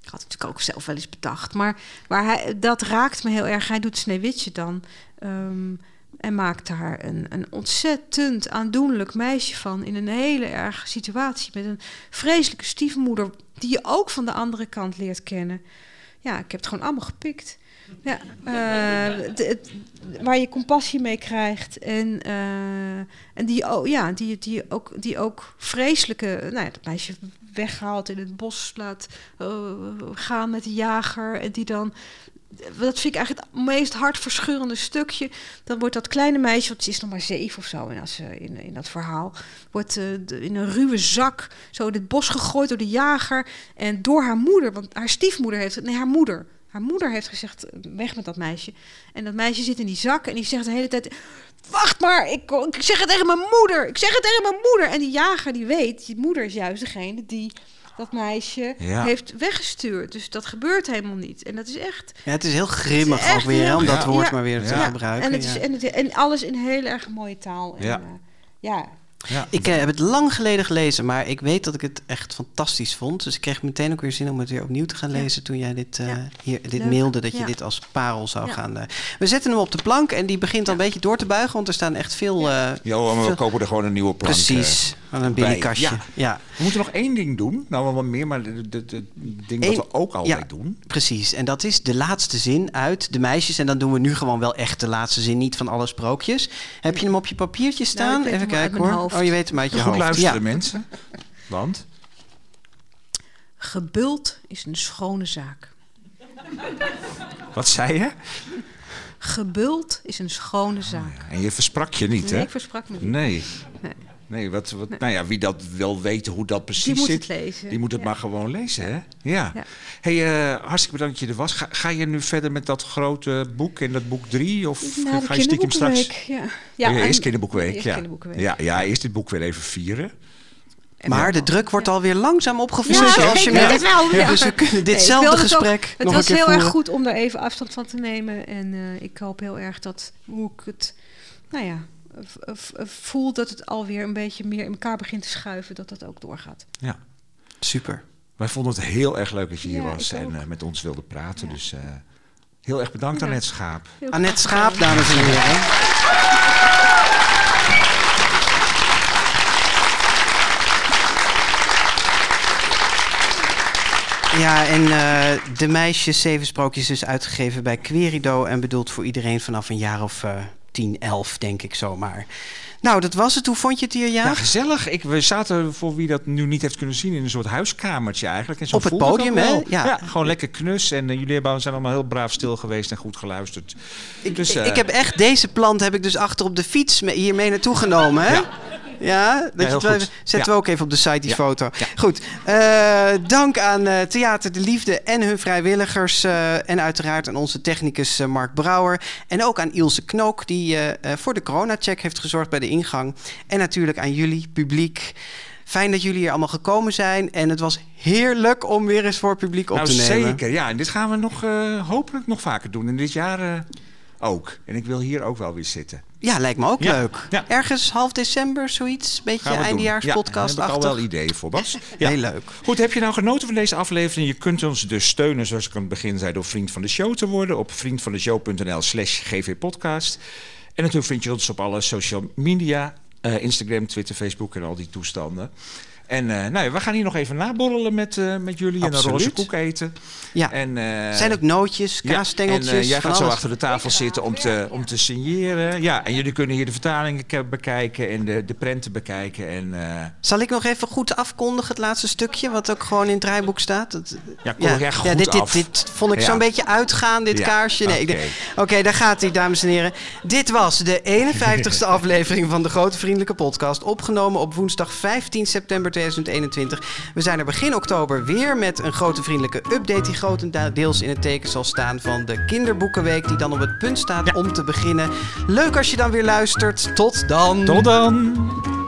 ik had het natuurlijk ook zelf wel eens bedacht. Maar, maar hij, dat raakt me heel erg. Hij doet Sneeuwwitje dan. ehm, en maakt daar een, een ontzettend aandoenlijk meisje van. In een hele erge situatie. Met een vreselijke stiefmoeder. Die je ook van de andere kant leert kennen. Ja, ik heb het gewoon allemaal gepikt. Ja, eh, het- het- waar je compassie mee krijgt. En, eh, en die, oh, ja, die, die, ook, die ook vreselijke... Nou ja, dat meisje weghaalt in het bos laat eh, gaan met de jager. En die dan... Dat vind ik eigenlijk het meest hartverscheurende stukje. Dan wordt dat kleine meisje, want ze is nog maar zeven of zo... en als, in, in dat verhaal, wordt in een ruwe zak... zo in het bos gegooid door de jager. En door haar moeder, want haar stiefmoeder heeft... Nee, haar moeder. Haar moeder heeft gezegd, weg met dat meisje. En dat meisje zit in die zak en die zegt de hele tijd... Wacht maar, ik, ik zeg het tegen mijn moeder. Ik zeg het tegen mijn moeder. En die jager die weet, die moeder is juist degene die dat meisje Ja. heeft weggestuurd. Dus dat gebeurt helemaal niet. En dat is echt... Ja, het is heel grimmig is ook weer, heel- om dat Ja. woord Ja. maar weer te Ja. gebruiken. En, het is, ja. en, het, en alles in heel erg mooie taal. En, Ja. eh, ja. Ik eh, heb het lang geleden gelezen, maar ik weet dat ik het echt fantastisch vond. Dus ik kreeg meteen ook weer zin om het weer opnieuw te gaan lezen toen jij dit, eh, hier, dit Leuk. mailde, dat je Ja. dit als parel zou Ja. gaan. eh. we zetten hem op de plank en die begint al een beetje door te buigen, want er staan echt veel. eh, Jo, maar we veel- kopen er gewoon een nieuwe plank. Precies, aan een binnenkastje. Ja. Ja. We moeten nog één ding doen. Nou, wel wat meer, maar het ding Eén- wat we ook altijd ja, doen. Precies, en dat is de laatste zin uit De Meisjes. En dan doen we nu gewoon wel echt de laatste zin, niet van alle sprookjes. Heb je hem op je papiertje staan? Nou, weet Even kijken hoor. hoofd. Oh, je weet hem uit je Goed hoofd. luisteren, Ja. mensen. Want? Gebult is een schone zaak. Wat zei je? Gebult is een schone zaak. En je versprak je niet, Nee, hè? ik versprak me niet. Nee. Nee. Nee, wat, wat, nou ja, wie dat wil weten hoe dat precies Die moet zit, het lezen. die moet het Ja. maar gewoon lezen, hè? Ja. Ja. Hey, eh, hartstikke bedankt dat je er was. Ga, ga je nu verder met dat grote boek en dat boek drie? Of de ga je stiekem straks... ja. Ja, en- eerst kinderboekweek. Eerst ja. kinderboekenweek. Ja, ja, eerst dit boek weer even vieren. Maar de druk wordt alweer langzaam opgevoerd, Ja, zoals je weet het wel. Dus we kunnen ditzelfde ook- gesprek Het nog was een keer heel erg goed om er even afstand van te nemen. En eh, ik hoop heel erg dat hoe ik het, nou ja, voel dat het alweer een beetje meer in elkaar begint te schuiven, dat dat ook doorgaat. Ja. Super. Wij vonden het heel erg leuk dat je hier Ja, was en eh, met ons wilde praten. Dus eh, heel erg bedankt, Ja. Annette Schaap. Heel Annette Schaap, dames en heren. Ja, en eh, de meisjes Zeven Sprookjes is uitgegeven bij Querido... en bedoeld voor iedereen vanaf een jaar of eh 10, 11, denk ik zomaar. Nou, dat was het. Hoe vond je het hier, Ja, gezellig. Ik, we zaten, voor wie dat nu niet heeft kunnen zien, in een soort huiskamertje eigenlijk. En zo Op het podium, hè? Ja. gewoon lekker knus. En eh, jullie hebben, zijn allemaal heel braaf stil geweest en goed geluisterd. dus, eh, ik heb echt deze plant heb ik dus achter op de fiets me- hier mee naartoe genomen, hè? Ja. Ja, dat Ja, je het zetten Ja. we ook even op de site die Ja. foto. Goed, eh, dank aan eh, Theater de Liefde en hun vrijwilligers. eh, en uiteraard aan onze technicus Mark Brouwer. En ook aan Ilse Knook, die voor de corona-check heeft gezorgd bij de ingang. En natuurlijk aan jullie, publiek. Fijn dat jullie hier allemaal gekomen zijn. En het was heerlijk om weer eens voor publiek op nou, te nemen. zeker. Ja, en dit gaan we nog, eh, hopelijk nog vaker doen. En dit jaar eh, ook. En ik wil hier ook wel weer zitten. Ja, lijkt me ook Ja, leuk. ja. Ergens half december, zoiets. Beetje eindejaarspodcast. Ja, daar heb ik al wel ideeën voor, Bas. Ja. Heel leuk. Goed, heb je nou genoten van deze aflevering? Je kunt ons dus steunen, zoals ik aan het begin zei, door vriend van de show te worden. Op vriendvandeshow.nl slash gvpodcast. En natuurlijk vind je ons op alle social media. eh, Instagram, Twitter, Facebook en al die toestanden. En eh, nou ja, we gaan hier nog even naborrelen met, eh, met jullie en een Absoluut. roze koek eten. Ja. En, eh, zijn ook nootjes, ja, kaasstengeltjes. En jij gaat zo achter de tafel zitten om te, om te signeren. Ja, en jullie kunnen hier de vertalingen ke- bekijken en de, de prenten bekijken. En, Zal ik nog even goed afkondigen, het laatste stukje, wat ook gewoon in het draaiboek staat? Dat, Ja, kondig jij goed dit, dit, dit vond ik zo'n beetje uitgaan, dit kaarsje. Nee, ik oké. Oké, daar gaat hij, dames en heren. Dit was de 51ste aflevering van de Grote Vriendelijke Podcast. Opgenomen op woensdag 15 september 2021. We zijn er begin oktober weer met een Grote Vriendelijke update... die grotendeels in het teken zal staan van de kinderboekenweek... die dan op het punt staat om te beginnen. Leuk als je dan weer luistert. Tot dan. Tot dan.